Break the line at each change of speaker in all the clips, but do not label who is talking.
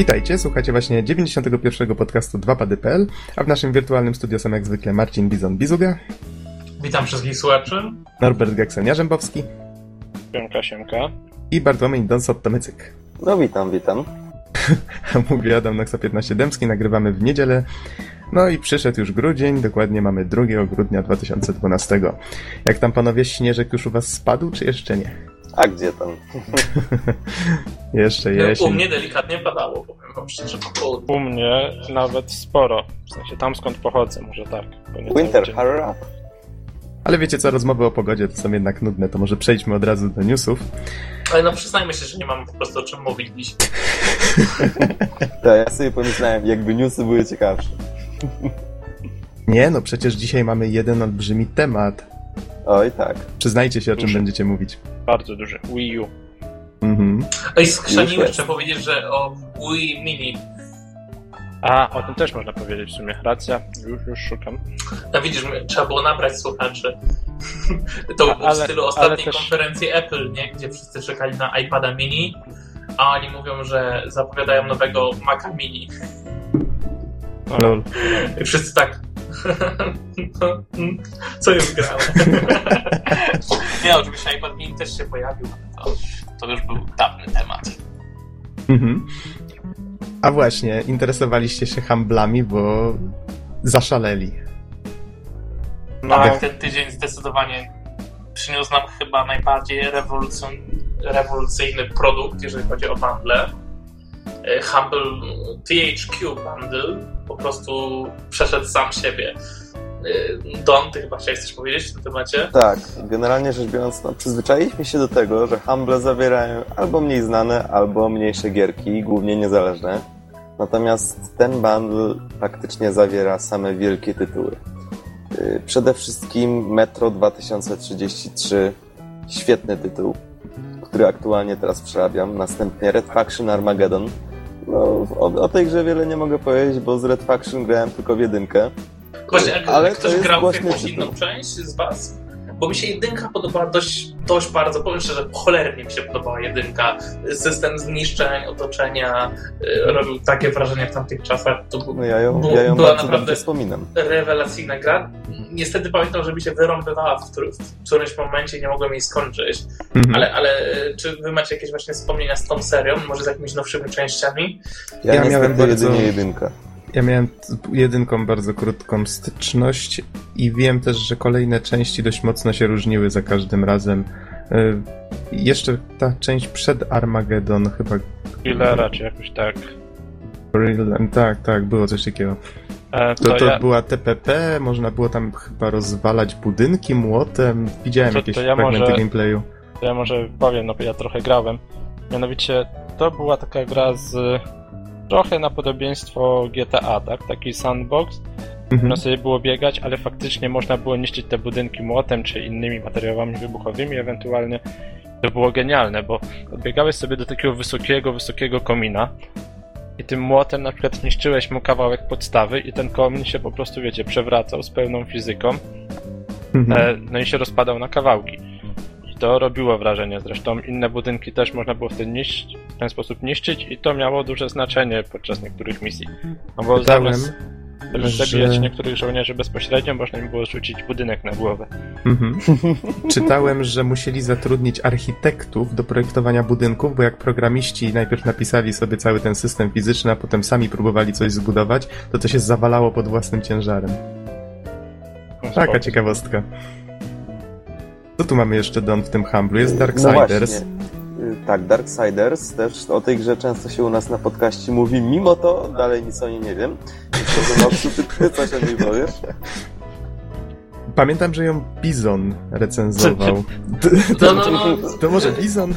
Witajcie, słuchacie właśnie 91. podcastu 2pady.pl, a w naszym wirtualnym studio są jak zwykle Marcin Bizon-Bizuga.
Witam wszystkich słuchaczy.
Norbert Geksen-Jarzębowski.
Siemka, siemka.
I Bartłomiej Donsot-Tomycyk.
No witam, witam.
Mówi Adam Noxa 15 Dębski, nagrywamy w niedzielę. No i przyszedł już grudzień, dokładnie mamy 2 grudnia 2012. Jak tam panowie, śnieżek już u was spadł, czy jeszcze nie?
A gdzie tam?
jeszcze
No,
jesień.
u mnie delikatnie padało, powiem wam szczerze, po południu.
U mnie nawet sporo. W sensie tam skąd pochodzę, może tak.
Winter, hurry up.
Ale wiecie co, rozmowy o pogodzie to są jednak nudne, to może przejdźmy od razu do newsów.
Ale no przyznajmy się, że nie mamy po prostu o czym mówić dziś.
To ja sobie pomyślałem, jakby newsy były ciekawsze.
Nie, no przecież dzisiaj mamy jeden olbrzymi temat.
Oj tak.
Przyznajcie się, o czym
Duży.
będziecie mówić.
Bardzo duży. Wii U.
Mhm.
Ej, skrzaniłeś,
jest.
trzeba powiedzieć, że o Wii Mini.
A, o tym też można powiedzieć w sumie. Racja, już, już szukam.
No widzisz, trzeba było nabrać słuchaczy. To
A-
było w
ale-
stylu
ale
ostatniej
też-
konferencji Apple, nie? Gdzie wszyscy czekali na iPada Mini, a oni mówią, że zapowiadają nowego Maca Mini.
No,
Lol.
I wszyscy tak... Co jest grane? nie, oczywiście iPad Mini też się pojawił, ale to, to już był dawny temat.
Mhm. A właśnie, interesowaliście się handlami, bo zaszaleli.
no,
Tak, ten tydzień zdecydowanie przyniósł nam chyba najbardziej rewolucyjny produkt, jeżeli chodzi o bundle. E, Humble THQ Bundle po prostu przeszedł sam siebie. E, Don, ty chyba chciałeś coś powiedzieć w tym temacie?
Tak, generalnie rzecz biorąc, no, przyzwyczailiśmy się do tego, że Humble zawierają albo mniej znane, albo mniejsze gierki, głównie niezależne. Natomiast ten bundle faktycznie zawiera same wielkie tytuły. Yy, Przede wszystkim Metro 2033, świetny tytuł, który aktualnie teraz przerabiam. Następnie Red Faction Armageddon. No, o, o tej grze wiele nie mogę powiedzieć, bo z Red Faction grałem tylko w jedynkę.
Właśnie,
Ale to
ktoś
jest
grał w jakąś inną część z was? Bo mi się jedynka podobała dość, dość bardzo, powiem szczerze, cholernie mi się podobała jedynka. System zniszczeń, otoczenia y, robił takie wrażenie w tamtych czasach. To
No ja ją, ja ją
była naprawdę-
wspominam.
rewelacyjna gra. Niestety pamiętam, że mi się wyrąbywała w, któr- w którymś momencie i nie mogłem jej skończyć.
Mhm.
Ale, ale czy wy macie jakieś właśnie wspomnienia z tą serią? Może z jakimiś nowszymi częściami?
Ja,
Ja miałem bardzo-
jedynie jedynkę.
Ja miałem jedynką bardzo krótką styczność i wiem też, że kolejne części dość mocno się różniły za każdym razem. Y, Jeszcze ta część przed Armageddon chyba...
Killera, czy jakoś tak.
Tak, tak, było coś takiego.
E,
To,
to,
to
ja,
była TPP, można było tam chyba rozwalać budynki młotem. Widziałem
To-
jakieś
to ja
fragmenty
może-
gameplayu.
to ja może powiem, no bo ja trochę grałem. Mianowicie to była taka gra z trochę na podobieństwo GTA, tak? Taki sandbox.
Mhm.
Można sobie było biegać, ale faktycznie można było niszczyć te budynki młotem czy innymi materiałami wybuchowymi ewentualnie. To było genialne, bo odbiegałeś sobie do takiego wysokiego, wysokiego komina i tym młotem na przykład niszczyłeś mu kawałek podstawy i ten komin się po prostu, wiecie, przewracał z pełną fizyką
Mhm.
e, no i się rozpadał na kawałki. To robiło wrażenie. Zresztą inne budynki też można było wtedy niszczyć, w ten sposób niszczyć i to miało duże znaczenie podczas niektórych misji. No bo
Czytałem,
zamiast zamiast
że-
zabijać niektórych żołnierzy bezpośrednio, można im było rzucić budynek na głowę.
Mhm. Czytałem, że musieli zatrudnić architektów do projektowania budynków, bo jak programiści najpierw napisali sobie cały ten system fizyczny, a potem sami próbowali coś zbudować, to to się zawalało pod własnym ciężarem. Taka ciekawostka. Co tu mamy jeszcze, Don, w tym Humblu? Jest
No
Darksiders.
Y, Tak, Darksiders, też o tej grze często się u nas na podcaście mówi, mimo to dalej nic o niej nie wiem. To Noxu, ty, ty coś o niej powiesz?
Pamiętam, że ją Bizon recenzował.
No, no, no.
To może Bizon?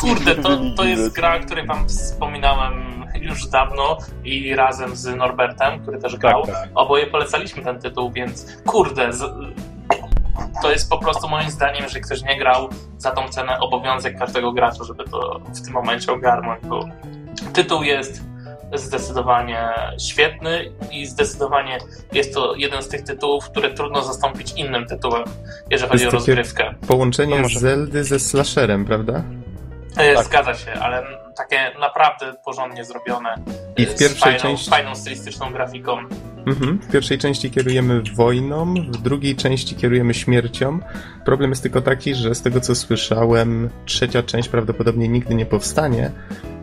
Kurde, to, to jest gra, o której wam wspominałem już dawno i razem z Norbertem, który też grał.
Tak, tak.
Oboje polecaliśmy ten tytuł, więc kurde, z, to jest po prostu moim zdaniem, jeżeli ktoś nie grał za tą cenę, obowiązek każdego gracza, żeby to w tym momencie ogarnąć, bo tytuł jest zdecydowanie świetny i zdecydowanie jest to jeden z tych tytułów, które trudno zastąpić innym tytułem, jeżeli chodzi o rozgrywkę.
Połączenie
może-
Zeldy ze slasherem, prawda?
E,
Tak.
Zgadza się, ale takie naprawdę porządnie zrobione.
I w
z
pierwszej
fajną,
części-
fajną stylistyczną grafiką.
Mhm. W pierwszej części kierujemy wojną, w drugiej części kierujemy śmiercią. Problem jest tylko taki, że z tego co słyszałem, trzecia część prawdopodobnie nigdy nie powstanie,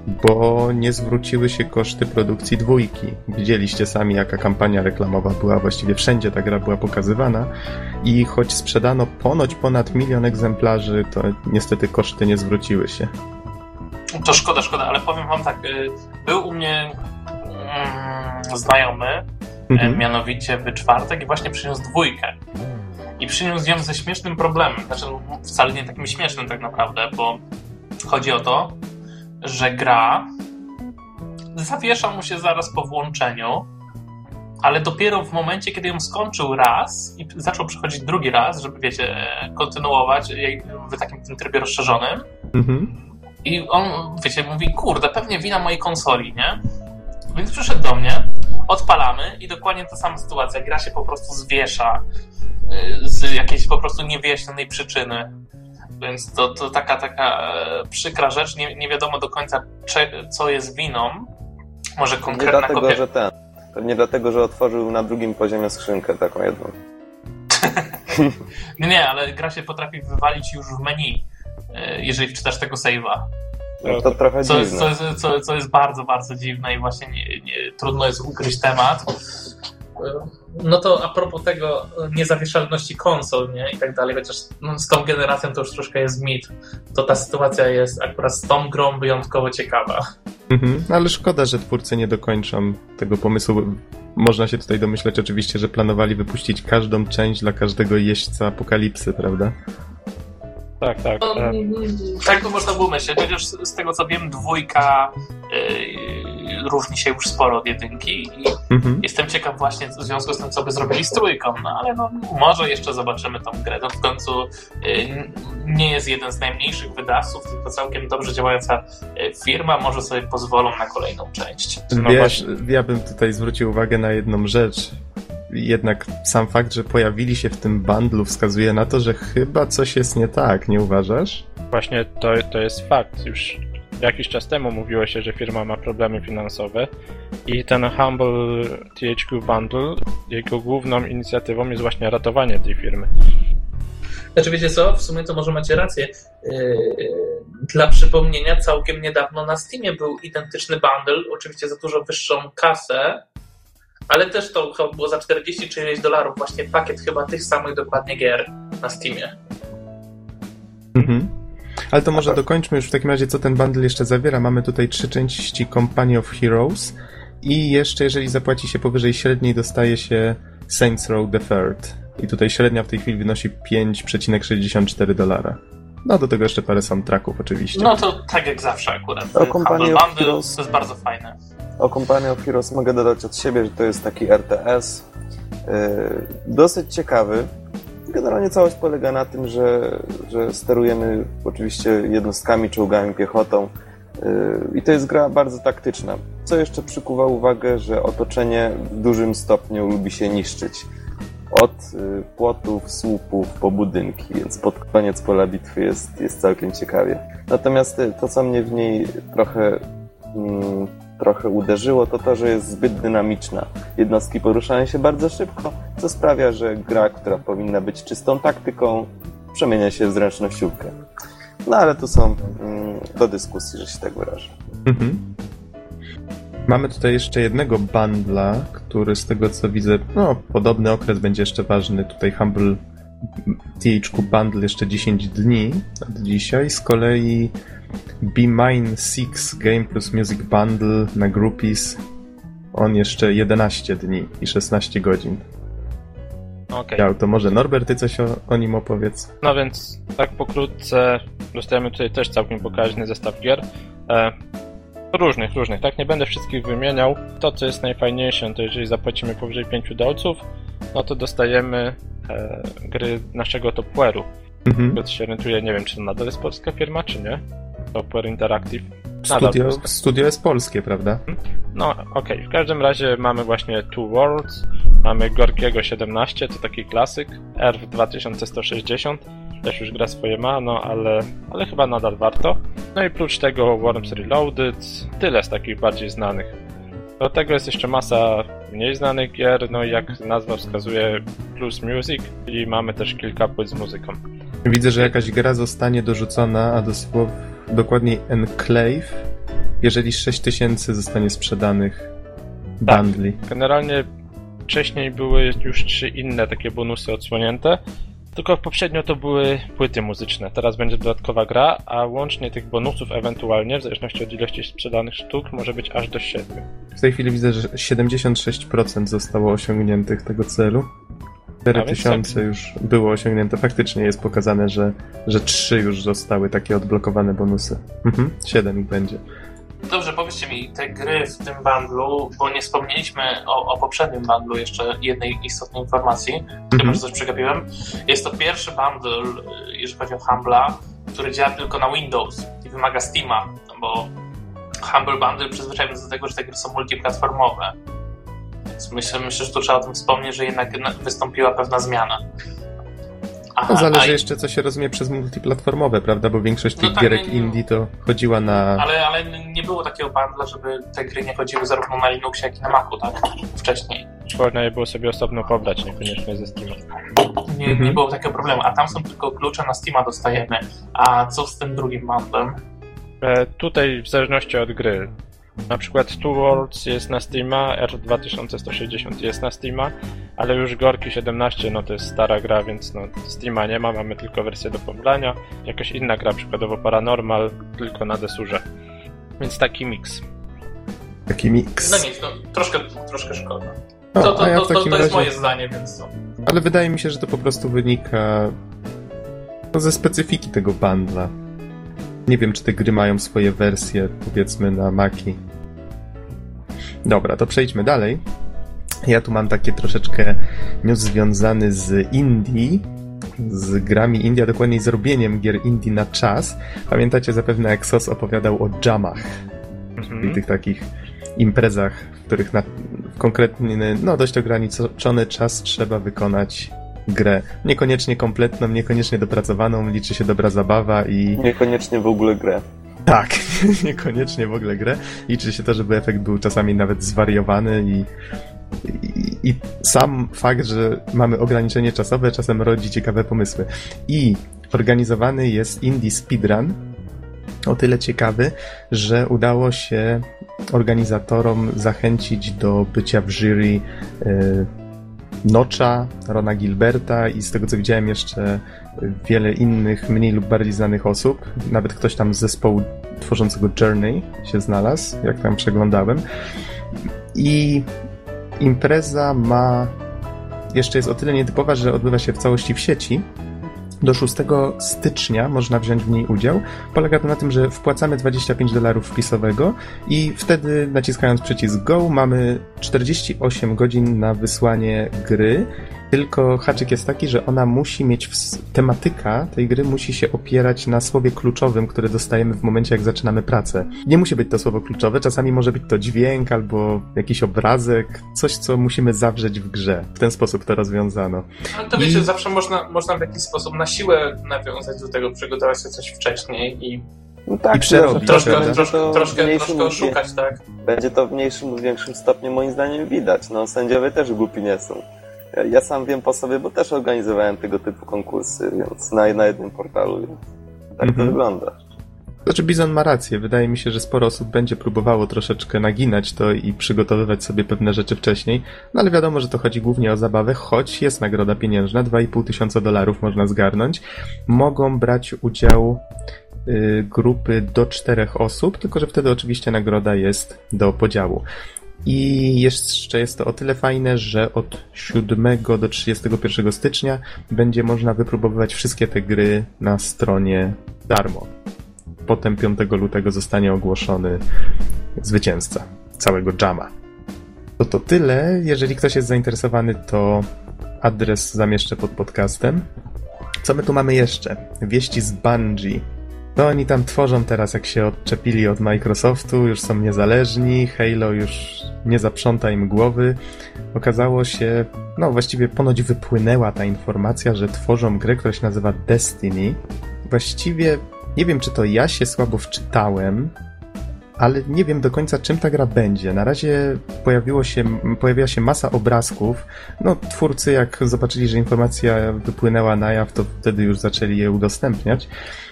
bo nie zwróciły się koszty produkcji dwójki. Widzieliście sami, jaka kampania reklamowa była, właściwie wszędzie ta gra była pokazywana. I choć sprzedano ponoć ponad milion egzemplarzy, to niestety koszty nie zwróciły się.
To szkoda, szkoda, ale powiem wam tak, y, był u mnie mm, znajomy,
Mhm.
mianowicie w czwartek i właśnie przyniósł dwójkę. I przyniósł ją ze śmiesznym problemem, znaczy wcale nie takim śmiesznym tak naprawdę, bo chodzi o to, że gra zawiesza mu się zaraz po włączeniu, ale dopiero w momencie, kiedy ją skończył raz i zaczął przechodzić drugi raz, żeby wiecie, kontynuować w takim tym trybie rozszerzonym,
Mhm.
i on, wiecie, mówi, kurde, pewnie wina mojej konsoli, nie? Więc przyszedł do mnie, odpalamy i dokładnie ta sama sytuacja. Gra się po prostu zwiesza y, z jakiejś po prostu niewyjaśnionej przyczyny. Więc to, to taka, taka e, przykra rzecz. Nie, nie wiadomo do końca, cze, co jest winą. Może
Nie
konkretna
dlatego,
kopia.
że ten. Pewnie dlatego, że otworzył na drugim poziomie skrzynkę taką jedną.
Nie, nie, ale gra się potrafi wywalić już w menu, y, jeżeli wczytasz tego save'a.
No to trochę
Co jest,
dziwne.
co, jest, co, co jest bardzo, bardzo dziwne i właśnie nie, nie, trudno jest ukryć temat. No to a propos tego niezawieszalności konsol, nie? I tak dalej, chociaż no, z tą generacją to już troszkę jest mit, to ta sytuacja jest akurat z tą grą wyjątkowo ciekawa.
Mhm, ale szkoda, że twórcy nie dokończą tego pomysłu. Można się tutaj domyśleć oczywiście, że planowali wypuścić każdą część dla każdego jeźdźca apokalipsy, prawda?
Tak, tak.
No, tak to można było myśleć, chociaż z z tego co wiem, dwójka yy, różni się już sporo od jedynki i
Mhm.
Jestem ciekaw właśnie w związku z tym, co by zrobili z trójką, no ale no, może jeszcze zobaczymy tą grę. To w końcu y, nie jest jeden z najmniejszych wydawców, tylko całkiem dobrze działająca firma, może sobie pozwolą na kolejną część.
No
Wiesz,
właśnie.
ja bym tutaj zwrócił uwagę na jedną rzecz. Jednak sam fakt, że pojawili się w tym bundlu wskazuje na to, że chyba coś jest nie tak, nie uważasz?
Właśnie to, to jest fakt. Już jakiś czas temu mówiło się, że firma ma problemy finansowe i ten Humble THQ Bundle, jego główną inicjatywą jest właśnie ratowanie tej firmy.
Znaczy wiecie co, w sumie to może macie rację. Yy, Dla przypomnienia, całkiem niedawno na Steamie był identyczny bundle, oczywiście za dużo wyższą kasę, ale też to chyba było za 40 czy dolarów, właśnie pakiet chyba tych samych dokładnie gier na Steamie.
Mhm. Ale to może dokończmy już w takim razie, co ten bundle jeszcze zawiera. Mamy tutaj trzy części Company of Heroes i jeszcze, jeżeli zapłaci się powyżej średniej, dostaje się Saints Row the Third. I tutaj średnia w tej chwili wynosi 5,64 dolara. No do tego jeszcze parę soundtracków oczywiście.
No to tak jak zawsze akurat.
O Company of
Bundle
Heroes.
to jest bardzo fajne.
O Company of Heroes mogę dodać od siebie, że to jest taki RTS. yy, dosyć ciekawy. Generalnie całość polega na tym, że, że sterujemy oczywiście jednostkami, czołgami, piechotą. yy, I to jest gra bardzo taktyczna. Co jeszcze przykuwa uwagę, że otoczenie w dużym stopniu lubi się niszczyć. Od y, płotów, słupów po budynki, więc pod koniec pola bitwy jest, jest całkiem ciekawie. Natomiast y, to, co mnie w niej trochę mm, trochę uderzyło, to to, że jest zbyt dynamiczna. Jednostki poruszają się bardzo szybko, co sprawia, że gra, która powinna być czystą taktyką, przemienia się w zręcznościówkę. No ale tu są mm, do dyskusji, że się tak wyrażę.
Mhm. Mamy tutaj jeszcze jednego bundla, który z tego co widzę, no podobny okres będzie jeszcze ważny. Tutaj Humble THQ Bundle jeszcze 10 dni od dzisiaj. Z kolei Be Mine 6 Game plus Music Bundle na Groupies on jeszcze 11 dni i 16 godzin.
Okej.
Ja, to może Norbert, ty coś o, o nim opowiedz?
No więc tak pokrótce dostajemy tutaj też całkiem pokaźny zestaw gier. E, różnych, różnych, tak? Nie będę wszystkich wymieniał. To, co jest najfajniejsze, to jeżeli zapłacimy powyżej 5 dolców, no to dostajemy e, gry naszego Topware'u.
Mhm.
To się orientuję, nie wiem, czy to nadal jest polska firma, czy nie. Topware Interactive. Nadal
Studio,
polska.
studio jest polskie, prawda?
No, okej. W każdym razie mamy właśnie Two Worlds, mamy Gorkiego 17, to taki klasyk, ERF 2160, też już gra swoje ma, no ale, ale chyba nadal warto. No i prócz tego Worms Reloaded, tyle z takich bardziej znanych. Do tego jest jeszcze masa mniej znanych gier, no i jak nazwa wskazuje Plus Music i mamy też kilka płyt z muzyką.
Widzę, że jakaś gra zostanie dorzucona, a dosłownie dokładniej Enclave, jeżeli 6000 zostanie sprzedanych
Tak.
bundli.
Generalnie wcześniej były już trzy inne takie bonusy odsłonięte, tylko poprzednio to były płyty muzyczne. Teraz będzie dodatkowa gra, a łącznie tych bonusów ewentualnie, w zależności od ilości sprzedanych sztuk, może być aż do 7.
W tej chwili widzę, że 76% zostało osiągniętych tego celu.
A więc
4000 już było osiągnięte. Faktycznie jest pokazane, że, że 3 już zostały takie odblokowane bonusy. Mhm, 7 ich będzie.
Dobrze, powiedzcie mi, te gry w tym bundlu, bo nie wspomnieliśmy o, o poprzednim bundlu jeszcze jednej istotnej informacji, chyba,
Mhm.
że coś przegapiłem. Jest to pierwszy bundle, jeżeli chodzi o Humble'a, który działa tylko na Windows i wymaga Steama, bo Humble Bundle przyzwyczajony do tego, że te gry są multiplatformowe. Więc myślę, myślę, że tu trzeba o tym wspomnieć, że jednak na- wystąpiła pewna zmiana. Aha,
No zależy
a-
jeszcze, co się rozumie przez multiplatformowe, prawda? Bo większość
No
tych
tak,
gierek
nie- nie-
indie to chodziła na...
Ale, ale nie było takiego bundla, żeby te gry nie chodziły zarówno na Linuxie, jak i na Macu, tak? Wcześniej.
Można je było sobie osobno pobrać, niekoniecznie ze Steama.
Nie,
Mhm.
nie było takiego problemu. A tam są tylko klucze na Steama dostajemy. A co z tym drugim bundlem?
E, tutaj w zależności od gry. Na przykład Two Worlds jest na Steama, R2160 jest na Steama, ale już Gorki 17 no to jest stara gra, więc no Steama nie ma, mamy tylko wersję do pobrania. Jakaś inna gra, przykładowo Paranormal, tylko na desurze. Więc taki miks.
Taki miks.
No nic, no, troszkę, troszkę szkoda.
O,
To, to,
ja
to, to, to jest
razie...
moje zdanie, więc no.
Ale wydaje mi się, że to po prostu wynika no, ze specyfiki tego bundla. Nie wiem, czy te gry mają swoje wersje, powiedzmy, na Maki. Dobra, to przejdźmy dalej. Ja tu mam takie troszeczkę news związany z Indie, z grami Indie, a dokładniej z robieniem gier Indie na czas. Pamiętacie zapewne, jak SOS opowiadał o jamach, i
Mhm.
tych takich imprezach, w których na konkretny, no dość ograniczony czas trzeba wykonać grę. Niekoniecznie kompletną, niekoniecznie dopracowaną, liczy się dobra zabawa i
Niekoniecznie w ogóle grę.
tak, niekoniecznie w ogóle grę. Liczy się to, żeby efekt był czasami nawet zwariowany i, i, i sam fakt, że mamy ograniczenie czasowe czasem rodzi ciekawe pomysły. I organizowany jest Indie Speedrun, o tyle ciekawy, że udało się organizatorom zachęcić do bycia w jury y, Nocza, Rona Gilberta i z tego co widziałem jeszcze wiele innych, mniej lub bardziej znanych osób. Nawet ktoś tam z zespołu tworzącego Journey się znalazł, jak tam przeglądałem. I impreza ma. Jeszcze jest o tyle nietypowa, że odbywa się w całości w sieci. Do 6 stycznia można wziąć w niej udział. Polega to na tym, że wpłacamy 25 dolarów wpisowego i wtedy naciskając przycisk Go mamy 48 godzin na wysłanie gry. Tylko haczyk jest taki, że ona musi mieć tematyka tej gry musi się opierać na słowie kluczowym, które dostajemy w momencie, jak zaczynamy pracę. Nie musi być to słowo kluczowe, czasami może być to dźwięk albo jakiś obrazek, coś, co musimy zawrzeć w grze. W ten sposób to rozwiązano.
Ale to
I-
wiecie, zawsze można, można w jakiś sposób na siłę nawiązać do tego, przygotować się coś wcześniej i
No tak,
I przerobić,
troszkę, troszkę, troszkę,
mniejszym
troszkę oszukać, tak?
Będzie to w mniejszym lub większym stopniu moim zdaniem widać. No, sędziowie też głupi nie są. Ja- sam wiem po sobie, bo też organizowałem tego typu konkursy, więc na, na jednym portalu, więc tak
Mhm.
to wygląda.
Znaczy, Bizon ma rację. Wydaje mi się, że sporo osób będzie próbowało troszeczkę naginać to i przygotowywać sobie pewne rzeczy wcześniej, no ale wiadomo, że to chodzi głównie o zabawę, choć jest nagroda pieniężna, 2,5 tysiąca dolarów można zgarnąć. Mogą brać udział y, grupy do czterech osób, tylko że wtedy oczywiście nagroda jest do podziału. I jeszcze jest to o tyle fajne, że od 7 do 31 stycznia będzie można wypróbowywać wszystkie te gry na stronie darmo potem 5 lutego zostanie ogłoszony zwycięzca całego jama. To to tyle. Jeżeli ktoś jest zainteresowany, to adres zamieszczę pod podcastem. Co my tu mamy jeszcze? Wieści z Bungie. To oni tam tworzą teraz, jak się odczepili od Microsoftu, już są niezależni, Halo już nie zaprząta im głowy. Okazało się, no właściwie ponoć wypłynęła ta informacja, że tworzą grę, która się nazywa Destiny. Właściwie nie wiem, czy to ja się słabo wczytałem, ale nie wiem do końca, czym ta gra będzie. Na razie pojawiło się, pojawiła się masa obrazków. No, twórcy, jak zobaczyli, że informacja wypłynęła na jaw, to wtedy już zaczęli je udostępniać.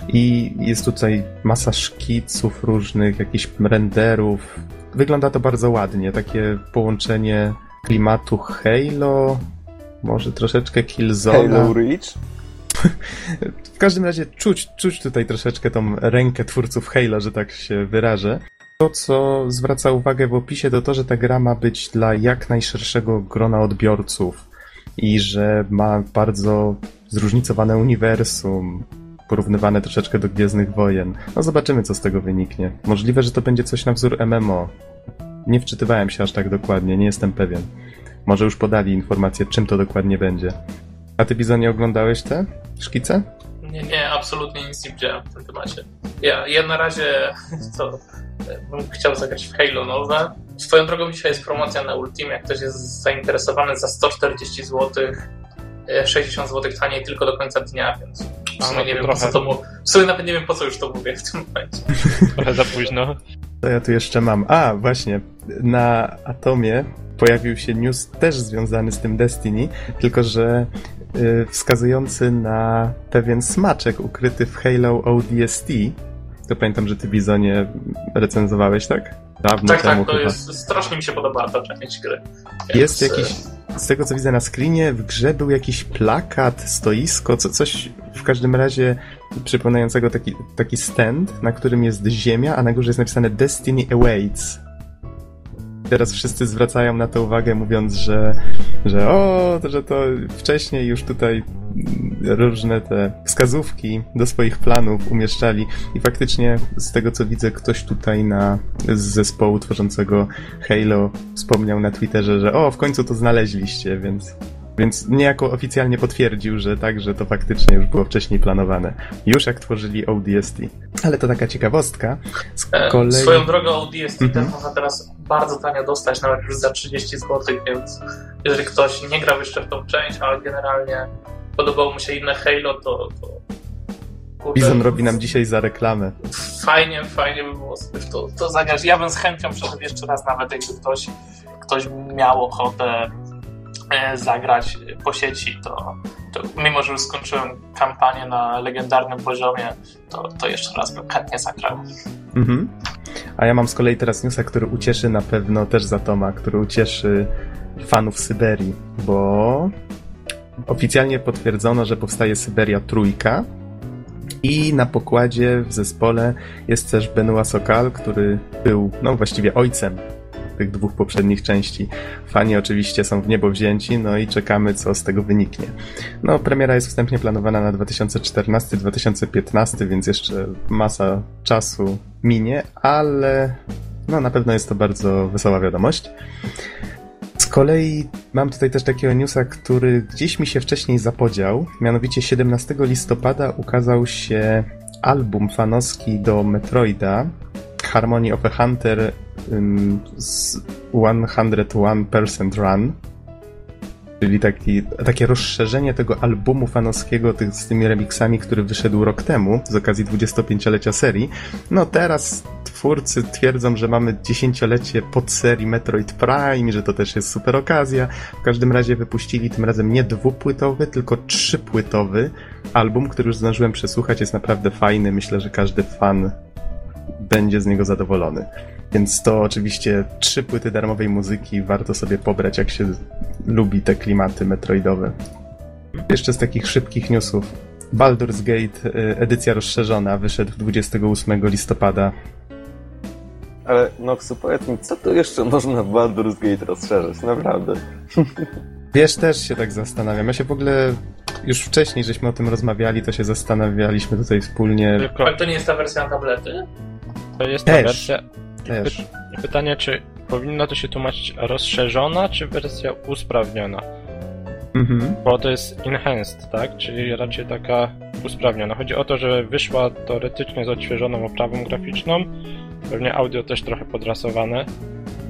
I jest tutaj masa szkiców różnych, jakichś renderów. Wygląda to bardzo ładnie, takie połączenie klimatu Halo, może troszeczkę Killzone.
Halo Reach?
W każdym razie czuć, czuć tutaj troszeczkę tą rękę twórców Halo, że tak się wyrażę. To, co zwraca uwagę w opisie, to to, że ta gra ma być dla jak najszerszego grona odbiorców i że ma bardzo zróżnicowane uniwersum, porównywane troszeczkę do Gwiezdnych Wojen. No zobaczymy, co z tego wyniknie. Możliwe, że to będzie coś na wzór MMO. Nie wczytywałem się aż tak dokładnie, nie jestem pewien. Może już podali informację, czym to dokładnie będzie. A ty, Bizonie, oglądałeś te szkice?
Nie, nie, absolutnie nic nie widziałem w tym temacie. Ja, ja na razie to bym chciał zagrać w Halo nowe. Swoją drogą dzisiaj jest promocja na Ultimie, jak ktoś jest zainteresowany za 140 zł, 60 zł taniej tylko do końca dnia, więc w sumie
no
nie wiem
trochę.
po co to mu... W sumie nawet nie wiem po co już to mówię w tym momencie.
Trochę za późno.
To ja tu jeszcze mam. A, właśnie, na Atomie pojawił się news też związany z tym Destiny, tylko że wskazujący na pewien smaczek ukryty w Halo ODST. To pamiętam, że ty Bizonie recenzowałeś, tak? Dawno
tak,
temu
tak, to
chyba.
jest... Strasznie mi się podoba ta część gry.
Jest
Więc,
jakiś, z tego co widzę na screenie, w grze był jakiś plakat, stoisko, co, coś w każdym razie przypominającego taki, taki stand, na którym jest ziemia, a na górze jest napisane Destiny Awaits. Teraz wszyscy zwracają na to uwagę, mówiąc, że, że o, to, że to wcześniej już tutaj różne te wskazówki do swoich planów umieszczali. I faktycznie z tego co widzę, ktoś tutaj na, z zespołu tworzącego Halo wspomniał na Twitterze, że o, w końcu to znaleźliście, więc, więc niejako oficjalnie potwierdził, że tak, że to faktycznie już było wcześniej planowane. Już jak tworzyli ODST. Ale to taka ciekawostka. Z
E,
kolei...
Swoją drogą ODST
Mhm.
też można teraz bardzo tanio dostać, nawet już za 30 zł, więc jeżeli ktoś nie grał jeszcze w tą część, ale generalnie podobało mu się inne Halo, to, to kurde,
Bizon robi nam dzisiaj za reklamę.
fajnie, fajnie by było sobie to, to zagrać. Ja bym z chęcią przeszedł jeszcze raz, nawet jakby ktoś, ktoś miał ochotę zagrać po sieci, to, to mimo, że już skończyłem kampanię na legendarnym poziomie, to, to jeszcze raz bym chętnie zagrał.
Mhm. A ja mam z kolei teraz newsa, który ucieszy na pewno też Zatoma, który ucieszy fanów Syberii, bo oficjalnie potwierdzono, że powstaje Syberia Trójka i na pokładzie w zespole jest też Benoit Sokal, który był, no właściwie ojcem tych dwóch poprzednich części. Fani oczywiście są w niebo wzięci, no i czekamy, co z tego wyniknie. No, premiera jest wstępnie planowana na 2014-2015, więc jeszcze masa czasu minie, ale no, na pewno jest to bardzo wesoła wiadomość. Z kolei mam tutaj też takiego newsa, który gdzieś mi się wcześniej zapodział. Mianowicie 17 listopada ukazał się album fanowski do Metroida Harmony of a Hunter z 101% Run. Czyli taki, takie rozszerzenie tego albumu fanowskiego tych, z tymi remixami, który wyszedł rok temu z okazji 25-lecia serii. No teraz twórcy twierdzą, że mamy dziesięciolecie podserii Metroid Prime, że to też jest super okazja. W każdym razie wypuścili tym razem nie dwupłytowy, tylko trzypłytowy album, który już zdążyłem przesłuchać. Jest naprawdę fajny. Myślę, że każdy fan będzie z niego zadowolony. Więc to oczywiście trzy płyty darmowej muzyki warto sobie pobrać, jak się lubi te klimaty metroidowe. Jeszcze z takich szybkich newsów. Baldur's Gate y, edycja rozszerzona wyszedł 28 listopada.
Ale Noxu, powiedz mi, co tu jeszcze można w Baldur's Gate rozszerzyć? Naprawdę.
Wiesz, też się tak zastanawiam. Ja się w ogóle już wcześniej, żeśmy o tym rozmawiali, to się zastanawialiśmy tutaj wspólnie.
Tylko
Ale to nie jest ta wersja na tablety?
To jest ta
Też.
wersja.
Też.
Pytanie, czy powinno to się tłumaczyć rozszerzona, czy wersja usprawniona?
Mhm.
Bo to jest enhanced, tak? Czyli raczej taka usprawniona. Chodzi o to, że wyszła teoretycznie z odświeżoną oprawą graficzną. Pewnie audio też trochę podrasowane.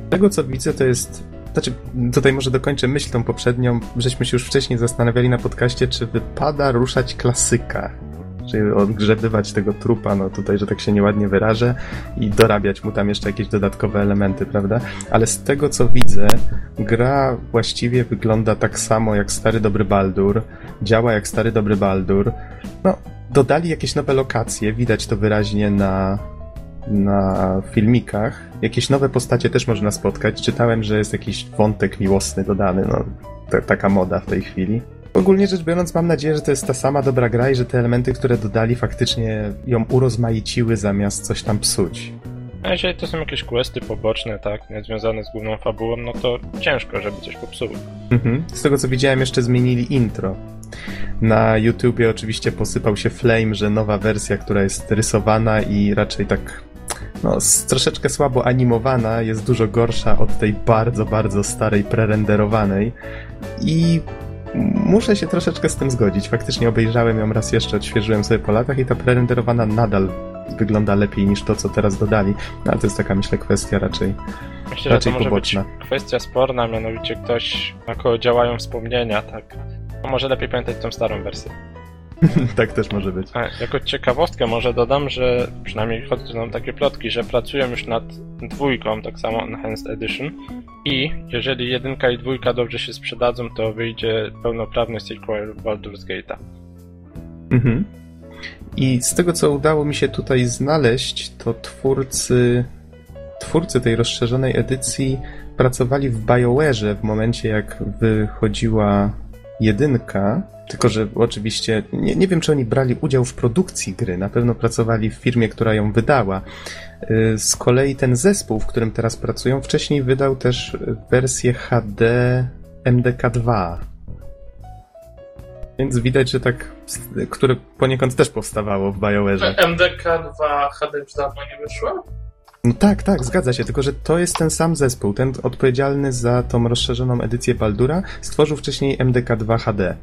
Z tego co widzę, to jest. Znaczy, tutaj może dokończę myśl tą poprzednią. Żeśmy się już wcześniej zastanawiali na podcaście, czy wypada ruszać klasyka. Czyli odgrzebywać tego trupa, no tutaj, że tak się nieładnie wyrażę, i dorabiać mu tam jeszcze jakieś dodatkowe elementy, prawda? Ale z tego co widzę, gra właściwie wygląda tak samo jak stary dobry Baldur, działa jak stary dobry Baldur. No, dodali jakieś nowe lokacje, widać to wyraźnie na, na filmikach. Jakieś nowe postacie też można spotkać. Czytałem, że jest jakiś wątek miłosny dodany, no, ta, taka moda w tej chwili. Ogólnie rzecz biorąc, mam nadzieję, że to jest ta sama dobra gra i że te elementy, które dodali, faktycznie ją urozmaiciły zamiast coś tam psuć.
A jeżeli to są jakieś questy poboczne, tak, niezwiązane z główną fabułą, no to ciężko, żeby coś popsuło.
Mhm. Z tego co widziałem, jeszcze zmienili intro. Na YouTubie oczywiście posypał się flame, że nowa wersja, która jest rysowana i raczej tak no, troszeczkę słabo animowana, jest dużo gorsza od tej bardzo, bardzo starej, prerenderowanej. I muszę się troszeczkę z tym zgodzić. Faktycznie obejrzałem ją raz jeszcze, odświeżyłem sobie po latach i ta prerenderowana nadal wygląda lepiej niż to, co teraz dodali. No, ale to jest taka, myślę, kwestia raczej,
Myślę,
raczej
że to może
poboczna.
być kwestia sporna, mianowicie ktoś, jako działają wspomnienia, tak. No może lepiej pamiętać tą starą wersję.
tak też może być.
A, jako ciekawostkę może dodam, że przynajmniej chodzą takie plotki, że pracują już nad dwójką, tak samo Enhanced Edition i jeżeli jedynka i dwójka dobrze się sprzedadzą, to wyjdzie pełnoprawny sequel Baldur's Gate'a.
Mhm. I z tego, co udało mi się tutaj znaleźć, to twórcy, twórcy tej rozszerzonej edycji pracowali w BioWare'ze w momencie, jak wychodziła jedynka, tylko że oczywiście nie, nie wiem, czy oni brali udział w produkcji gry, na pewno pracowali w firmie, która ją wydała. Y, Z kolei ten zespół, w którym teraz pracują, wcześniej wydał też wersję HD MDK2. Więc widać, że tak, które poniekąd też powstawało w BioWare'ze.
MDK2 HD już dawno nie wyszło?
No tak, tak, zgadza się, tylko że to jest ten sam zespół, ten odpowiedzialny za tą rozszerzoną edycję Baldura, stworzył wcześniej MDK2 HD.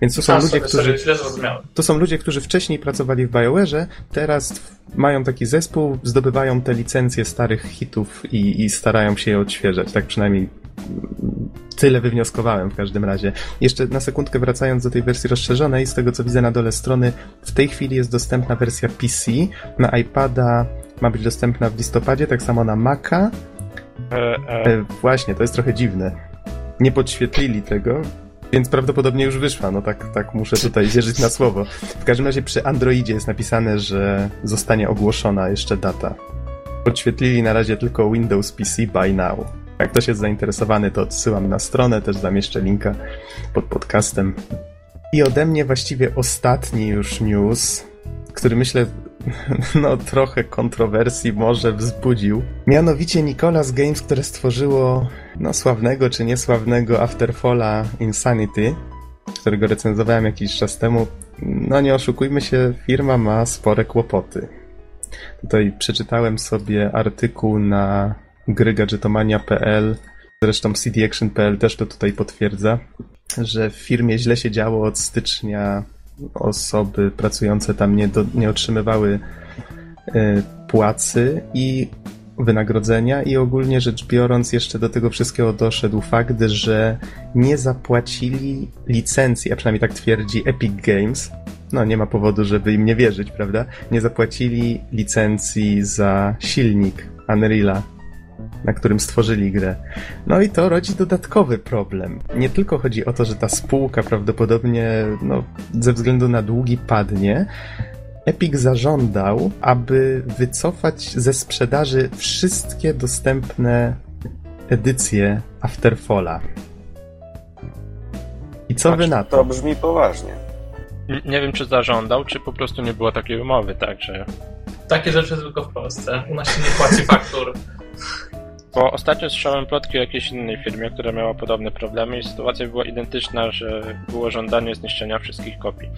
Więc to są
A,
ludzie,
sorry,
którzy...
sorry.
To są ludzie, którzy wcześniej pracowali w BioWare'ze, teraz mają taki zespół, zdobywają te licencje starych hitów i, i starają się je odświeżać. Tak przynajmniej mm, tyle wywnioskowałem w każdym razie. Jeszcze na sekundkę wracając do tej wersji rozszerzonej, z tego co widzę na dole strony, w tej chwili jest dostępna wersja PC, na iPada ma być dostępna w listopadzie, tak samo na Maca.
E, e,
E, właśnie, to jest trochę dziwne. Nie podświetlili tego, więc prawdopodobnie już wyszła. No tak, tak muszę tutaj wierzyć na słowo. W każdym razie przy Androidzie jest napisane, że zostanie ogłoszona jeszcze data. Podświetlili na razie tylko Windows PC by now. Jak ktoś jest zainteresowany, to odsyłam na stronę, też zamieszczę linka pod podcastem. I ode mnie właściwie ostatni już news, który myślę, no trochę kontrowersji może wzbudził. Mianowicie Nicolas Games, które stworzyło no sławnego czy niesławnego Afterfalla Insanity, którego recenzowałem jakiś czas temu. No nie oszukujmy się, firma ma spore kłopoty. Tutaj przeczytałem sobie artykuł na grygadżetomania.pl, zresztą cdaction.pl też to tutaj potwierdza, że w firmie źle się działo od stycznia osoby pracujące tam nie, do, nie otrzymywały y, płacy i wynagrodzenia i ogólnie rzecz biorąc jeszcze do tego wszystkiego doszedł fakt, że nie zapłacili licencji, a przynajmniej tak twierdzi Epic Games. No nie ma powodu, żeby im nie wierzyć, prawda? Nie zapłacili licencji za silnik Unreala, na którym stworzyli grę. No i to rodzi dodatkowy problem. Nie tylko chodzi o to, że ta spółka prawdopodobnie no, ze względu na długi padnie, Epic zażądał, aby wycofać ze sprzedaży wszystkie dostępne edycje Afterfalla. I co wy na
To
to?
brzmi poważnie.
nie wiem, czy zażądał, czy po prostu nie było takiej umowy, tak, że...
Takie rzeczy tylko w Polsce. U nas się nie płaci faktur.
Bo ostatnio słyszałem plotki o jakiejś innej firmie, która miała podobne problemy i sytuacja była identyczna, że było żądanie zniszczenia wszystkich kopii.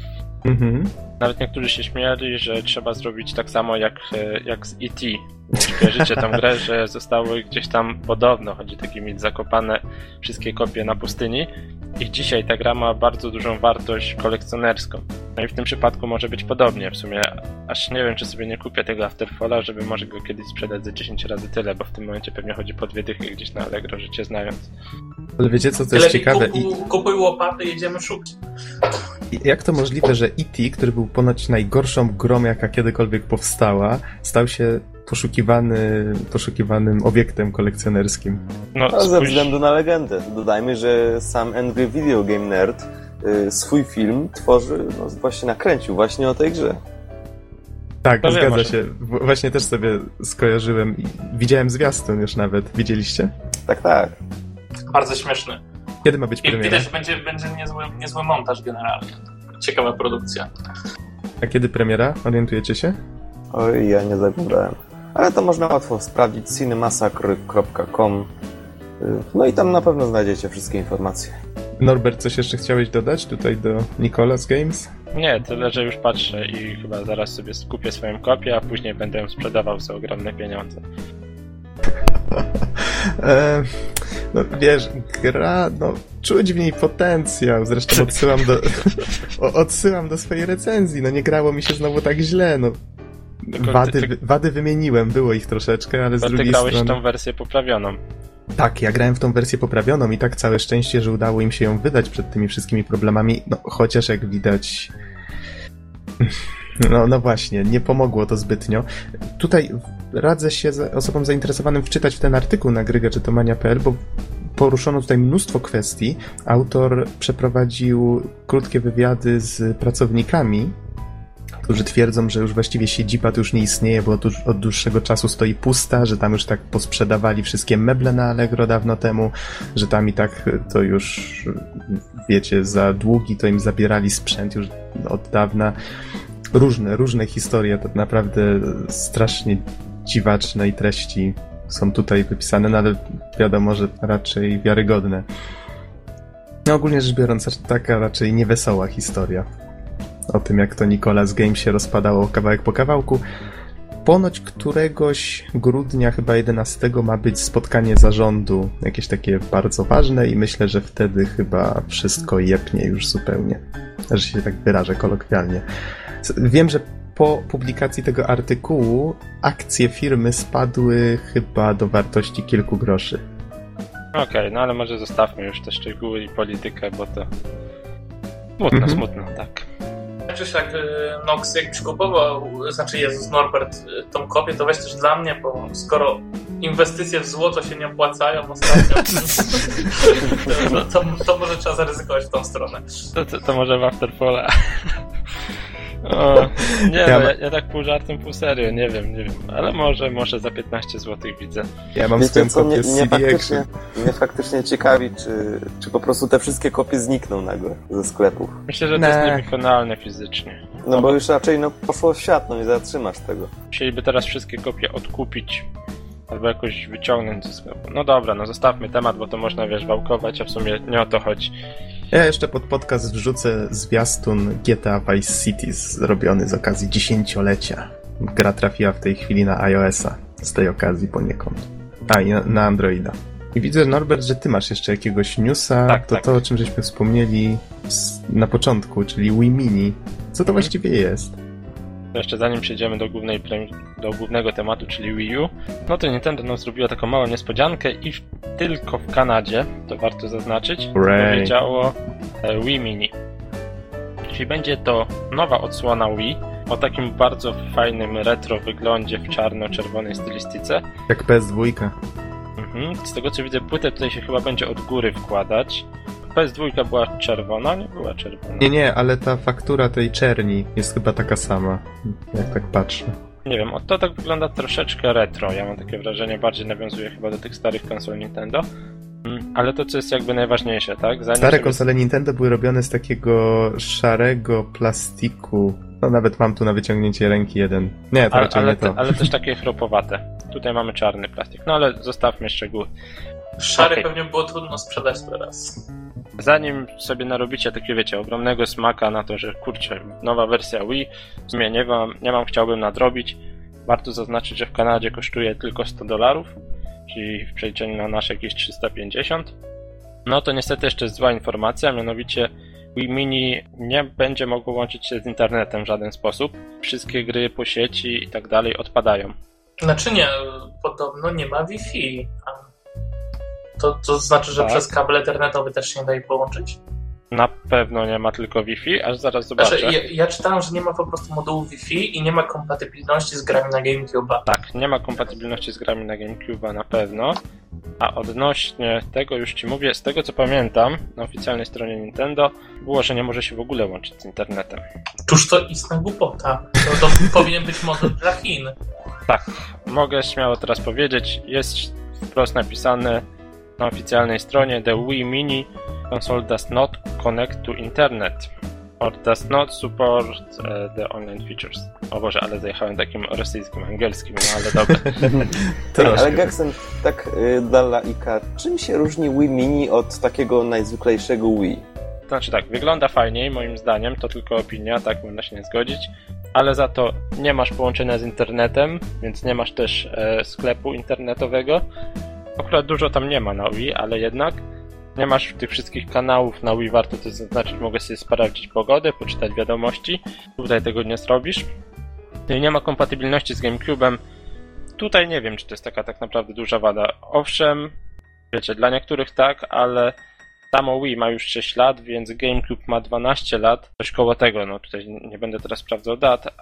Mhm.
Nawet niektórzy się śmiali, że trzeba zrobić tak samo jak, e, jak z E.T. Kojarzycie tą grę, że zostały gdzieś tam podobno, chodzi takie mieć zakopane wszystkie kopie na pustyni i dzisiaj ta gra ma bardzo dużą wartość kolekcjonerską. No i w tym przypadku może być podobnie. W sumie aż nie wiem, czy sobie nie kupię tego Afterfalla, żeby może go kiedyś sprzedać za 10 razy tyle, bo w tym momencie pewnie chodzi po dwie dychy gdzieś na Allegro, życie znając.
Ale wiecie co, to jest
lepiej
ciekawe?
Kupuj, łopaty, jedziemy szukać.
Jak to możliwe, że E.T., który był ponoć najgorszą grą, jaka kiedykolwiek powstała, stał się poszukiwany, poszukiwanym obiektem kolekcjonerskim?
No,
No, ze względu na legendę. Dodajmy, że sam Angry Video Game Nerd y, swój film tworzy, no właśnie nakręcił właśnie o tej grze.
Tak,
wiem,
zgadza się. Właśnie też sobie skojarzyłem i widziałem zwiastun już nawet. Widzieliście?
Tak, tak.
Bardzo śmieszny.
Kiedy ma być premiera?
widać, będzie, będzie niezły, niezły montaż generalnie. Ciekawa produkcja.
A kiedy premiera? Orientujecie się?
Oj, ja nie zaglądałem. Ale to można łatwo sprawdzić cinemasakry.com y, No i tam na pewno znajdziecie wszystkie informacje.
Norbert, coś jeszcze chciałeś dodać tutaj do Nicolas Games?
nie, tyle, że już patrzę i chyba zaraz sobie skupię swoją kopię, a później będę ją sprzedawał za ogromne pieniądze.
E, no wiesz, gra, no czuć w niej potencjał. Zresztą odsyłam do, o- odsyłam do swojej recenzji. No nie grało mi się znowu tak źle. No,
Tylko
wady,
ty- ty-
wady wymieniłem, było ich troszeczkę, ale z
Bo ty
drugiej
grałeś
strony...
tą wersję poprawioną.
Tak, ja grałem w tą wersję poprawioną i tak całe szczęście, że udało im się ją wydać przed tymi wszystkimi problemami, no chociaż jak widać... No, no właśnie, nie pomogło to zbytnio. Tutaj radzę się osobom zainteresowanym wczytać w ten artykuł na grygaczytomania.pl, bo poruszono tutaj mnóstwo kwestii. Autor przeprowadził krótkie wywiady z pracownikami, którzy twierdzą, że już właściwie siedziba tu już nie istnieje, bo od, od dłuższego czasu stoi pusta, że tam już tak posprzedawali wszystkie meble na Allegro dawno temu, że tam i tak to już, wiecie, za długi to im zabierali sprzęt już od dawna. Różne, różne historie, to naprawdę strasznie dziwaczne i treści są tutaj wypisane, no ale wiadomo, że raczej wiarygodne. No ogólnie rzecz biorąc, taka raczej niewesoła historia o tym, jak to Nicolas Game się rozpadało kawałek po kawałku. Ponoć któregoś grudnia, chyba 11, ma być spotkanie zarządu, jakieś takie bardzo ważne, i myślę, że wtedy chyba wszystko jepnie już zupełnie. Że się tak wyrażę kolokwialnie. Wiem, że po publikacji tego artykułu akcje firmy spadły chyba do wartości kilku groszy.
Okej, no ale może zostawmy już te szczegóły i politykę, bo to smutno,
Mhm.
smutno, tak.
Czy jak y, Nox jak przykupował, znaczy Jezus Norbert, y, tą kopię, to weź też dla mnie, bo skoro inwestycje w złoto się nie opłacają ostatnio, to, to, to może trzeba zaryzykować w tą stronę.
To, to, to może w Afterfalla. O, nie,
Ja
ja,
ma-
ja, ja tak pół żartem, pół serio, nie wiem, nie wiem, ale może, może za 15 zł widzę.
Ja mam swoją kopię
mnie,
z
mnie,
CD
faktycznie,
Action.
mnie faktycznie ciekawi, czy, czy po prostu te wszystkie kopie znikną nagle ze sklepów.
Myślę, że to jest niewykonalne fizycznie.
No bo już raczej no, poszło w świat, no nie zatrzymasz tego.
Musieliby teraz wszystkie kopie odkupić albo jakoś wyciągnąć ze sklepu. No dobra, no zostawmy temat, bo to można, wiesz, wałkować, a w sumie nie o to chodzi.
Ja jeszcze pod podcast wrzucę zwiastun GTA Vice City zrobiony z okazji dziesięciolecia. Gra trafiła w tej chwili na iOS-a z tej okazji poniekąd. A, i na, na Androida. I widzę, Norbert, że ty masz jeszcze jakiegoś newsa.
Tak,
to
tak.
to, o czym żeśmy wspomnieli na początku, czyli Wii Mini. Co to właściwie jest?
To jeszcze zanim przejdziemy do, głównej, do głównego tematu, czyli Wii U, no to Nintendo nam zrobiło taką małą niespodziankę i w, tylko w Kanadzie, to warto zaznaczyć, powiedziało e, Wii Mini. Czyli będzie to nowa odsłona Wii o takim bardzo fajnym retro wyglądzie w czarno-czerwonej stylistyce.
Jak PS2.
Mhm. Z tego co widzę, płytę tutaj się chyba będzie od góry wkładać. PS2 była czerwona, nie była czerwona.
Nie, nie, ale ta faktura tej czerni jest chyba taka sama, jak tak patrzę.
Nie wiem, to tak wygląda troszeczkę retro. Ja mam takie wrażenie, bardziej nawiązuje chyba do tych starych konsol Nintendo. Mm, Ale to, co jest jakby najważniejsze, tak? Zanim
Stare
sobie-
konsole Nintendo były robione z takiego szarego plastiku. No nawet mam tu na wyciągnięcie ręki jeden. Nie, to
Ale,
raczej
ale,
nie to.
te, ale też takie chropowate. Tutaj mamy czarny plastik. No ale zostawmy szczegóły.
Szary
Okej.
pewnie było trudno sprzedać teraz.
Zanim sobie narobicie takiego, wiecie, ogromnego smaka na to, że kurczę, nowa wersja Wii, w sumie nie mam, nie mam, chciałbym nadrobić, warto zaznaczyć, że w Kanadzie kosztuje tylko 100 dolarów, czyli w przeliczeniu na nasze jakieś 350. No to niestety jeszcze zła informacja, mianowicie Wii Mini nie będzie mogło łączyć się z internetem w żaden sposób. Wszystkie gry po sieci i tak dalej odpadają.
Znaczy nie, podobno nie ma Wi-Fi. A To, to znaczy, że
Tak.
przez kabel ethernetowy też się nie daje połączyć?
Na pewno nie ma tylko Wi-Fi, aż zaraz zobaczę.
Znaczy, ja, ja czytałem, że nie ma po prostu modułu Wi-Fi i nie ma kompatybilności z grami na GameCube'a.
Tak, nie ma kompatybilności z grami na GameCube na pewno. A odnośnie tego już ci mówię, z tego co pamiętam, na oficjalnej stronie Nintendo było, że nie może się w ogóle łączyć z internetem.
Cóż to istna głupota. To, to powinien być model dla Chin.
Tak, mogę śmiało teraz powiedzieć, jest wprost napisane na oficjalnej stronie The Wii Mini console does not connect to internet or does not support e, the online features. O Boże, ale zajechałem takim rosyjskim, angielskim, no ale dobra.
Ej, ale. Gaxen, tak y, dla laika, czym się różni Wii Mini od takiego najzwyklejszego Wii?
Znaczy tak, wygląda fajniej moim zdaniem, to tylko opinia, tak można się nie zgodzić, ale za to nie masz połączenia z internetem, więc nie masz też e, sklepu internetowego. Akurat dużo tam nie ma na Wii, ale jednak nie masz tych wszystkich kanałów na Wii, warto to zaznaczyć, mogę sobie sprawdzić pogodę, poczytać wiadomości, tutaj tego nie zrobisz. I nie ma kompatybilności z GameCube'em. Tutaj nie wiem, czy to jest taka tak naprawdę duża wada. Owszem, wiecie, dla niektórych tak, ale Samo Wii ma już 6 lat, więc GameCube ma 12 lat. Coś koło tego, no tutaj nie będę teraz sprawdzał dat.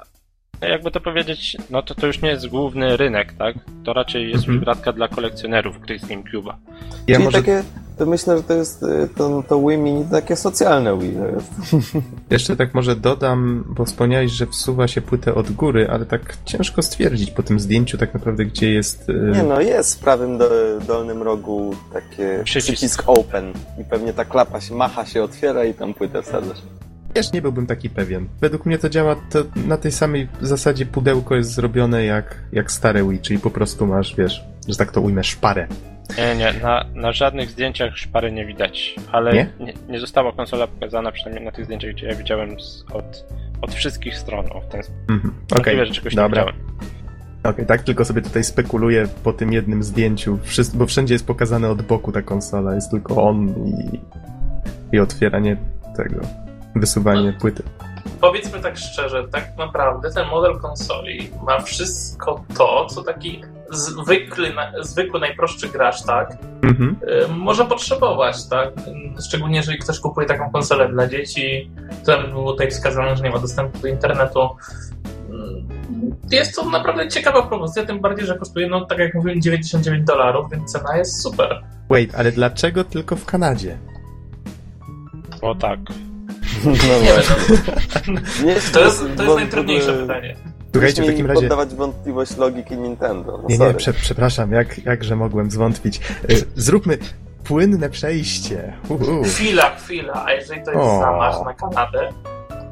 No Jakby to powiedzieć, no to to już nie jest główny rynek, tak? To raczej jest
Mhm.
już gratka dla kolekcjonerów gry z GameCube'a.
Ja
Czyli
może
takie, to myślę, że to jest y, to, to Wii Mini takie socjalne Wii. To jest.
jeszcze tak może dodam, bo wspomniałeś, że wsuwa się płytę od góry, ale tak ciężko stwierdzić po tym zdjęciu tak naprawdę, gdzie jest... y,
Nie no, jest w prawym do, dolnym rogu takie
Przycisk.
przycisk. open i pewnie ta klapa się macha, się otwiera i tam płytę wsadzasz.
Też nie byłbym taki pewien. Według mnie to działa to na tej samej zasadzie pudełko jest zrobione jak, jak stare Wii, czyli po prostu masz, wiesz, że tak to ujmę, szparę.
Nie, nie, na, na żadnych zdjęciach szpary nie widać, ale
Nie?
nie, nie została konsola pokazana, przynajmniej na tych zdjęciach, gdzie ja widziałem z, od, od wszystkich stron. O, w ten sposób.
Mhm. Okej,
że czegoś nie
dobra.
widziałem.
Okej, tak tylko sobie tutaj spekuluję po tym jednym zdjęciu, Wszys- bo wszędzie jest pokazane od boku ta konsola, jest tylko on i, i otwieranie tego, wysuwanie płyty.
Powiedzmy tak szczerze, tak naprawdę ten model konsoli ma wszystko to, co taki zwykły, na- zwykły najprostszy gracz, tak,
Mhm.
y, może potrzebować, tak? Szczególnie jeżeli ktoś kupuje taką konsolę dla dzieci, to nawet było tutaj wskazane, że nie ma dostępu do internetu. Mm, Jest to naprawdę ciekawa propozycja, tym bardziej, że kosztuje, no tak jak mówiłem, 99 dolarów, więc cena jest super.
Wait, ale dlaczego tylko w Kanadzie?
Bo tak.
No
Nie wiem,
Nie,
to jest, to jest najtrudniejsze pytanie.
Słuchajcie, w takim razie...
poddawać wątpliwość logiki Nintendo. No
Nie, nie, prze, przepraszam, jak, jakże mogłem zwątpić. Y, Zróbmy płynne przejście. Uhu.
Chwila, chwila, a jeżeli to jest
O.
zamach na Kanadę,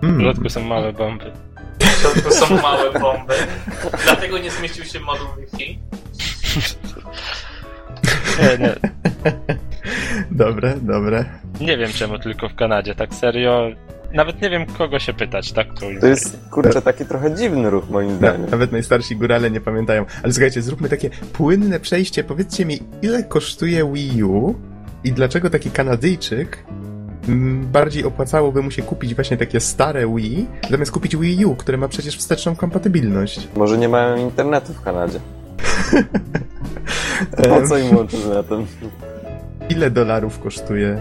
W
Mm.
środku są małe bomby.
w środku są małe bomby, dlatego nie zmieścił się moduł Wi-Fi.
Nie, nie,
Dobre, dobre.
nie wiem czemu tylko w Kanadzie, tak serio. Nawet nie wiem kogo się pytać, tak to
To jest, kurczę, taki trochę dziwny ruch moim
Na,
zdaniem.
nawet najstarsi górale nie pamiętają. Ale słuchajcie, zróbmy takie płynne przejście. Powiedzcie mi, ile kosztuje Wii U i dlaczego taki Kanadyjczyk mm, bardziej opłacałoby mu się kupić właśnie takie stare Wii, zamiast kupić Wii U, które ma przecież wsteczną kompatybilność.
Może nie mają internetu w Kanadzie. Po co im łączy z netem?
Ile dolarów kosztuje?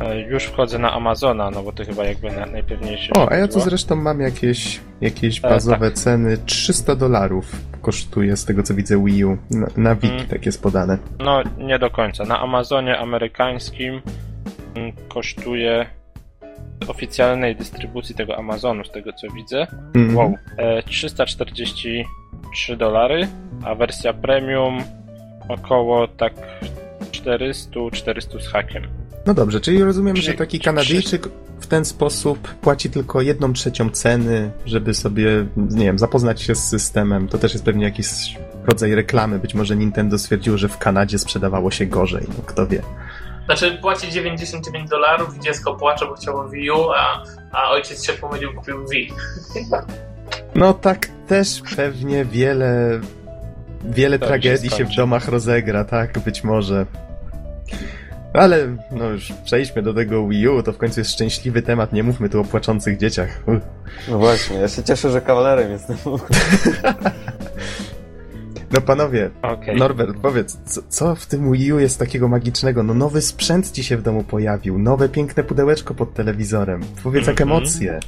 E, Już wchodzę na Amazona, no bo to chyba jakby na, najpewniejsze.
O, a ja tu zresztą mam jakieś, jakieś
E,
bazowe ceny. 300 dolarów kosztuje z tego co widzę Wii U. Na, na Wiki
Mm.
tak jest podane.
No, nie do końca. Na Amazonie amerykańskim mm, kosztuje oficjalnej dystrybucji tego Amazonu, z tego co widzę,
Mhm.
wow, e, 343 dolary, a wersja premium około tak 400-400 z hakiem.
No dobrze, czyli rozumiem,
Przy-
że taki Kanadyjczyk w ten sposób płaci tylko jedną trzecią ceny, żeby sobie, nie wiem, zapoznać się z systemem. To też jest pewnie jakiś rodzaj reklamy. Być może Nintendo stwierdziło, że w Kanadzie sprzedawało się gorzej. No, kto wie.
Znaczy płaci 99 dolarów i dziecko płacze, bo chciało Wii U, a, a ojciec się pomylił, kupił Wii.
No tak też pewnie wiele, wiele
Tak,
tragedii
się
się w domach rozegra, tak? Być może. Ale no już przejdźmy do tego Wii U, to w końcu jest szczęśliwy temat, nie mówmy tu o płaczących dzieciach.
No właśnie, ja się cieszę, że kawalerem jestem.
No panowie,
Okej.
Norbert, powiedz, co, co w tym Wii U jest takiego magicznego? No nowy sprzęt ci się w domu pojawił, nowe piękne pudełeczko pod telewizorem. Powiedz jak
Mhm.
emocje.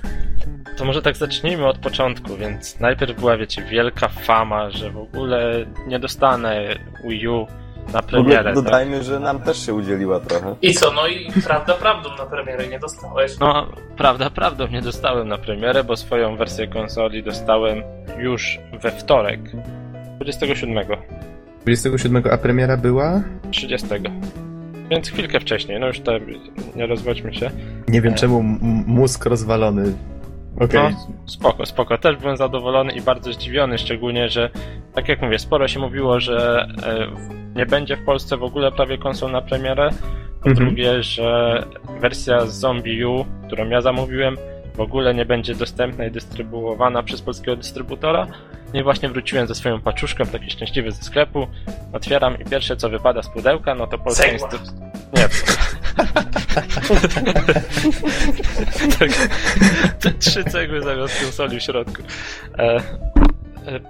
To może tak zacznijmy od początku, więc najpierw była, wiecie, wielka fama, że w ogóle nie dostanę Wii U na premierę. Tak?
dodajmy, że nam też się udzieliła trochę.
I co, no i prawda prawdą na premierę nie dostałeś.
No, prawda, prawdą nie dostałem na premierę, bo swoją wersję konsoli dostałem już we wtorek, 27,
27, a premiera była?
30. Więc chwilkę wcześniej, no już to nie rozwodźmy się.
Nie wiem czemu mózg rozwalony. Okej.
No, spoko, spoko. Też byłem zadowolony i bardzo zdziwiony, szczególnie, że tak jak mówię, sporo się mówiło, że e, nie będzie w Polsce w ogóle prawie konsol na premierę. Po
Mhm.
drugie, że wersja z Zombie U, którą ja zamówiłem, w ogóle nie będzie dostępna i dystrybuowana przez polskiego dystrybutora. No i właśnie wróciłem ze swoją paczuszką, taki szczęśliwy ze sklepu. Otwieram i pierwsze co wypada z pudełka, no to polska instrukcja. Nie. tak, te trzy cegły zamiast konsoli w środku. E, e,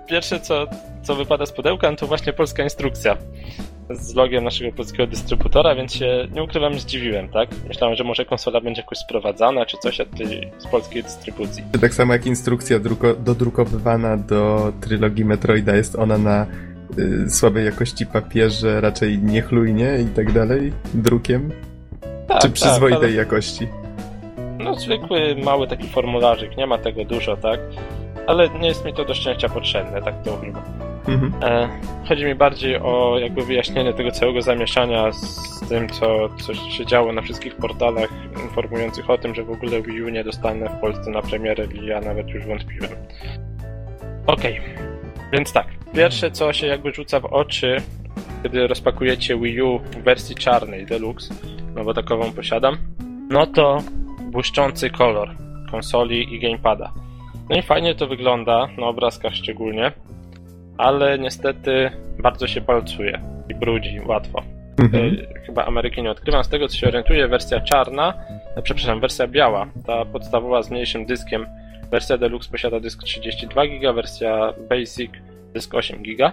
pierwsze co, co wypada z pudełka, no to właśnie polska instrukcja z logiem naszego polskiego dystrybutora, więc się nie ukrywam, zdziwiłem, tak? Myślałem, że może konsola będzie jakoś sprowadzana, czy coś od tej z polskiej dystrybucji.
Tak samo jak instrukcja druko- dodrukowywana do trylogii Metroida jest ona na y, słabej jakości papierze, raczej niechlujnie i tak dalej, drukiem,
Tak,
czy przyzwoitej
ale-
jakości.
No zwykły, mały taki formularzyk, nie ma tego dużo, tak? Ale nie jest mi to do szczęścia potrzebne, tak to ujmę.
Mhm.
E, chodzi mi bardziej o jakby wyjaśnienie tego całego zamieszania z tym, co, co się działo na wszystkich portalach informujących o tym, że w ogóle Wii U nie dostanę w Polsce na premierę i ja nawet już wątpiłem. Okej, więc tak. Pierwsze, co się jakby rzuca w oczy, kiedy rozpakujecie Wii U w wersji czarnej Deluxe, no bo takową posiadam, no to błyszczący kolor konsoli i gamepada. No i fajnie to wygląda, na obrazkach szczególnie, ale niestety bardzo się palcuje i brudzi łatwo.
Mhm.
Y, Chyba Ameryki nie odkrywam. Z tego co się orientuję, wersja czarna, e, przepraszam, wersja biała, ta podstawowa z mniejszym dyskiem, wersja Deluxe posiada dysk 32 GB, wersja Basic dysk 8 GB.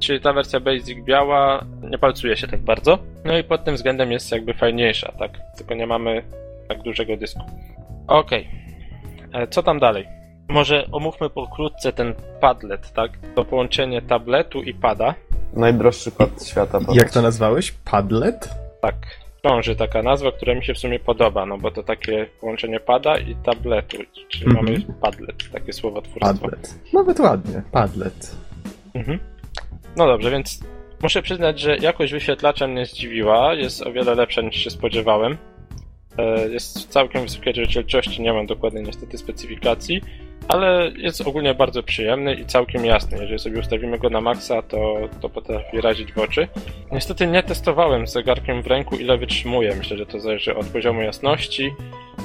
Czyli ta wersja Basic biała nie palcuje się tak bardzo. No i pod tym względem jest jakby fajniejsza, tak? Tylko nie mamy tak dużego dysku. Okej. E, Co tam dalej? Może omówmy pokrótce ten padlet, tak? To połączenie tabletu i pada.
Najdroższy pad świata.
Jak to nazwałeś? Padlet?
Tak, krąży taka nazwa, która mi się w sumie podoba, no bo to takie połączenie pada i tabletu, czyli
Mhm.
mamy padlet, takie słowotwórstwo.
Padlet. Nawet ładnie, padlet.
Mhm. No dobrze, więc muszę przyznać, że jakość wyświetlacza mnie zdziwiła, jest o wiele lepsza niż się spodziewałem. E, Jest w całkiem wysokiej rozdzielczości, nie mam dokładnej niestety specyfikacji, ale jest ogólnie bardzo przyjemny i całkiem jasny. Jeżeli sobie ustawimy go na maksa, to, to potrafi razić w oczy. Niestety nie testowałem z zegarkiem w ręku, ile wytrzymuje. Myślę, że to zależy od poziomu jasności,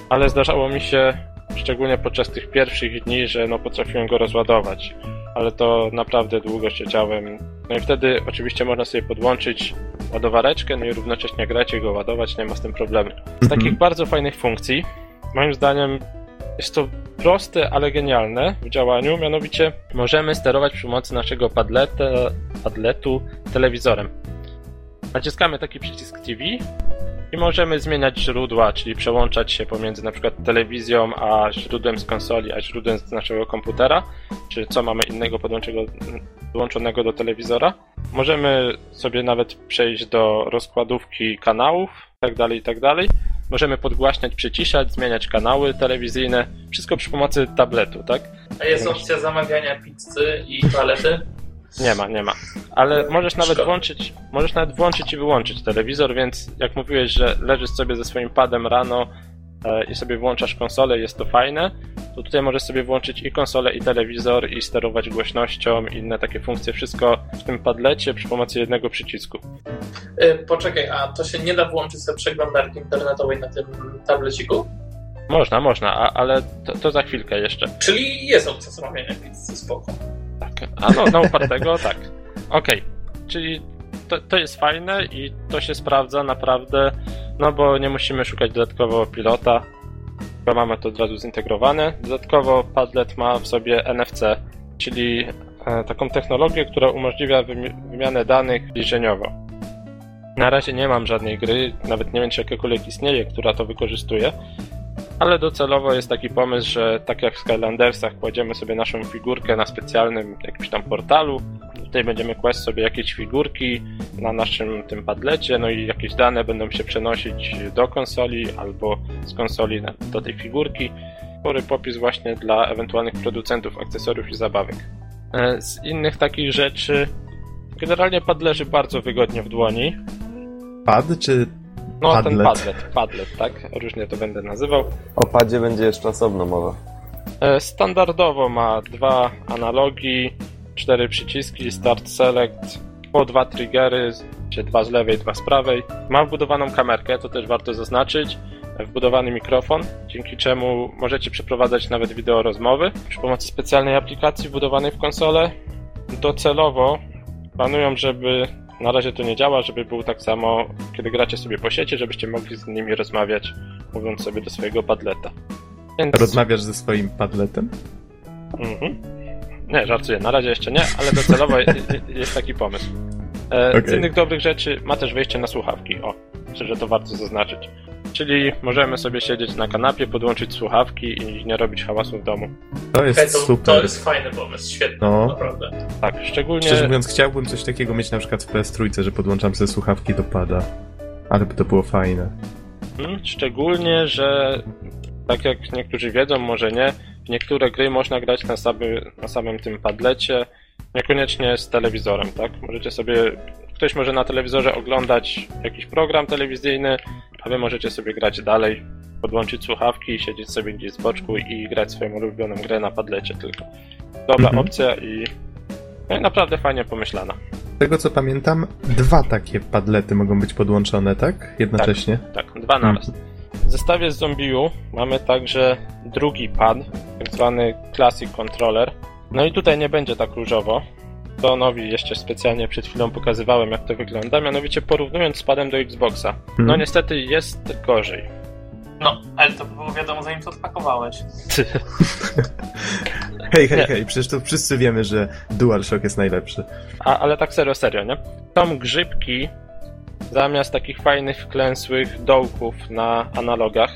ale zdarzało mi się, szczególnie podczas tych pierwszych dni, że no, potrafiłem go rozładować. Ale to naprawdę długo siedziałem. No i wtedy oczywiście można sobie podłączyć ładowareczkę, no i równocześnie grać i go ładować, nie ma z tym problemu. Z takich bardzo fajnych funkcji, moim zdaniem jest to proste, ale genialne w działaniu, mianowicie możemy sterować przy pomocy naszego padleta, padletu telewizorem. Naciskamy taki przycisk TV i możemy zmieniać źródła, czyli przełączać się pomiędzy na przykład telewizją a źródłem z konsoli, a źródłem z naszego komputera, czy co mamy innego podłączonego, do telewizora. Możemy sobie nawet przejść do rozkładówki kanałów, tak dalej, i tak. Możemy podgłaśniać, przyciszać, zmieniać kanały telewizyjne, wszystko przy pomocy tabletu, tak?
A jest opcja zamawiania pizzy i toalety?
Nie ma, nie ma. Ale możesz nawet
Szkoda.
włączyć, możesz nawet włączyć i wyłączyć telewizor, więc jak mówiłeś, że leżysz sobie ze swoim padem rano i sobie włączasz konsolę, jest to fajne, to tutaj możesz sobie włączyć i konsolę, i telewizor, i sterować głośnością, i inne takie funkcje, wszystko w tym padlecie przy pomocy jednego przycisku.
Y, Poczekaj, a to się nie da włączyć sobie przeglądarki internetowej na tym tableciku?
Można, można, a, ale to, to za chwilkę jeszcze.
Czyli jest opcja zamawiania pizzy, spoko.
Tak. A no, na upartego, tak. Okej. Czyli to, to jest fajne i to się sprawdza naprawdę no bo nie musimy szukać dodatkowo pilota, tylko mamy to od razu zintegrowane. Dodatkowo Padlet ma w sobie NFC, czyli e, taką technologię, która umożliwia wymi- wymianę danych zbliżeniowo. Na razie nie mam żadnej gry, nawet nie wiem czy jakakolwiek istnieje, która to wykorzystuje, ale docelowo jest taki pomysł, że tak jak w Skylandersach kładziemy sobie naszą figurkę na specjalnym jakimś tam portalu, tutaj będziemy kłaść sobie jakieś figurki na naszym tym padlecie, no i jakieś dane będą się przenosić do konsoli albo z konsoli na- do tej figurki. Spory popis właśnie dla ewentualnych producentów akcesoriów i zabawek. E, Z innych takich rzeczy generalnie pad leży bardzo wygodnie w dłoni.
Pad czy
No ten
Padlet.
padlet, padlet, tak? Różnie to będę nazywał.
O padzie będzie jeszcze osobno mowa.
E, Standardowo ma dwa analogi, cztery przyciski, start select, po dwa triggery, czy dwa z lewej, dwa z prawej. Ma wbudowaną kamerkę, to też warto zaznaczyć, wbudowany mikrofon, dzięki czemu możecie przeprowadzać nawet wideo rozmowy przy pomocy specjalnej aplikacji wbudowanej w konsolę. Docelowo planują, żeby na razie to nie działa, żeby był tak samo, kiedy gracie sobie po sieci, żebyście mogli z nimi rozmawiać, mówiąc sobie do swojego padleta. Więc...
rozmawiasz ze swoim padletem?
Mhm. Nie, żartuję, na razie jeszcze nie, ale docelowo je- je- jest taki pomysł. E, Z
Okej.
innych dobrych rzeczy ma też wejście na słuchawki. O, myślę, że to warto zaznaczyć. Czyli możemy sobie siedzieć na kanapie, podłączyć słuchawki i nie robić hałasu w domu.
To jest
Hej, to,
super.
to jest fajny pomysł, świetny,
No.
naprawdę.
Tak, szczególnie.
Szczerze mówiąc, chciałbym coś takiego mieć na przykład w PS3, że podłączam sobie słuchawki do pada. Ale by to było fajne.
Mhm, Szczególnie, że tak jak niektórzy wiedzą, może nie, w niektóre gry można grać na, na samym tym padlecie, niekoniecznie z telewizorem, tak? Możecie sobie, ktoś może na telewizorze oglądać jakiś program telewizyjny, a wy możecie sobie grać dalej, podłączyć słuchawki, siedzieć sobie gdzieś z boczku i grać swoją ulubioną grę na padlecie tylko. Dobra
Mhm.
opcja i no i naprawdę fajnie pomyślana.
Z tego co pamiętam, dwa takie padlety mogą być podłączone, tak? Jednocześnie?
Tak, dwa na raz. W zestawie z Zombiu mamy także drugi pad, tak zwany Classic Controller. No i tutaj nie będzie tak różowo. To Nowi jeszcze specjalnie przed chwilą pokazywałem, jak to wygląda, mianowicie porównując z padem do Xboxa. No
Mhm.
niestety jest gorzej.
No, ale to by było wiadomo, zanim to odpakowałeś.
Hej, hej,
Nie.
hej, przecież to wszyscy wiemy, że DualShock jest najlepszy.
A, ale tak serio, serio, nie? Są grzybki zamiast takich fajnych, wklęsłych dołków na analogach.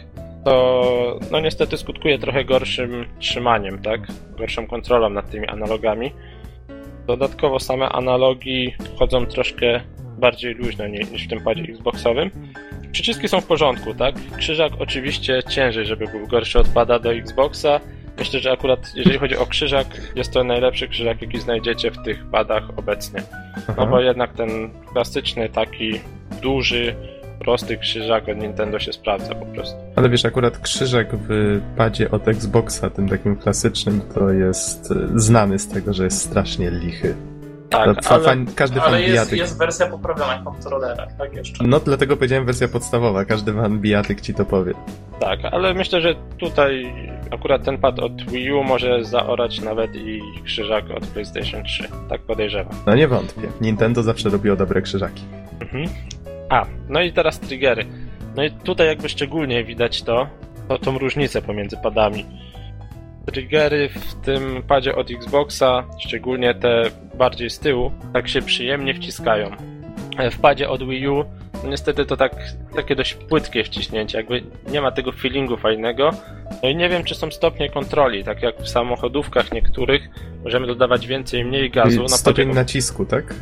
To no niestety skutkuje trochę gorszym trzymaniem, tak? Gorszą kontrolą nad tymi analogami. Dodatkowo same analogi chodzą troszkę bardziej luźno ni- niż w tym padzie Xboxowym. Przyciski są w porządku, tak? Krzyżak oczywiście ciężej, żeby był gorszy od pada do Xboxa. Myślę, że akurat jeżeli chodzi o krzyżak, jest to najlepszy krzyżak, jaki znajdziecie w tych padach obecnie. No
Aha.
bo jednak ten klasyczny, taki duży, prosty krzyżak od Nintendo się sprawdza po prostu.
Ale wiesz, akurat krzyżak w padzie od Xboxa, tym takim klasycznym, to jest e, znany z tego, że jest strasznie lichy.
Tak,
fa-
ale,
fan, każdy fan
Ale jest,
bijatyk.
jest wersja poprawiona kontrolera, tak jeszcze.
No dlatego powiedziałem wersja podstawowa, każdy fan bijatyk ci to powie.
tak, ale myślę, że tutaj akurat ten pad od Wii U może zaorać nawet i krzyżak od PlayStation 3. Tak podejrzewam.
No nie wątpię. Nintendo zawsze robiło dobre krzyżaki.
Mhm. A, no i teraz triggery. No i tutaj jakby szczególnie widać to, to tą różnicę pomiędzy padami. Triggery w tym padzie od Xboxa, szczególnie te bardziej z tyłu, tak się przyjemnie wciskają. E, W padzie od Wii U, no niestety to tak, takie dość płytkie wciśnięcie, jakby nie ma tego feelingu fajnego. No i nie wiem, czy są stopnie kontroli, tak jak w samochodówkach niektórych, możemy dodawać więcej i mniej gazu. Na
Stopień
padzie
nacisku, tak?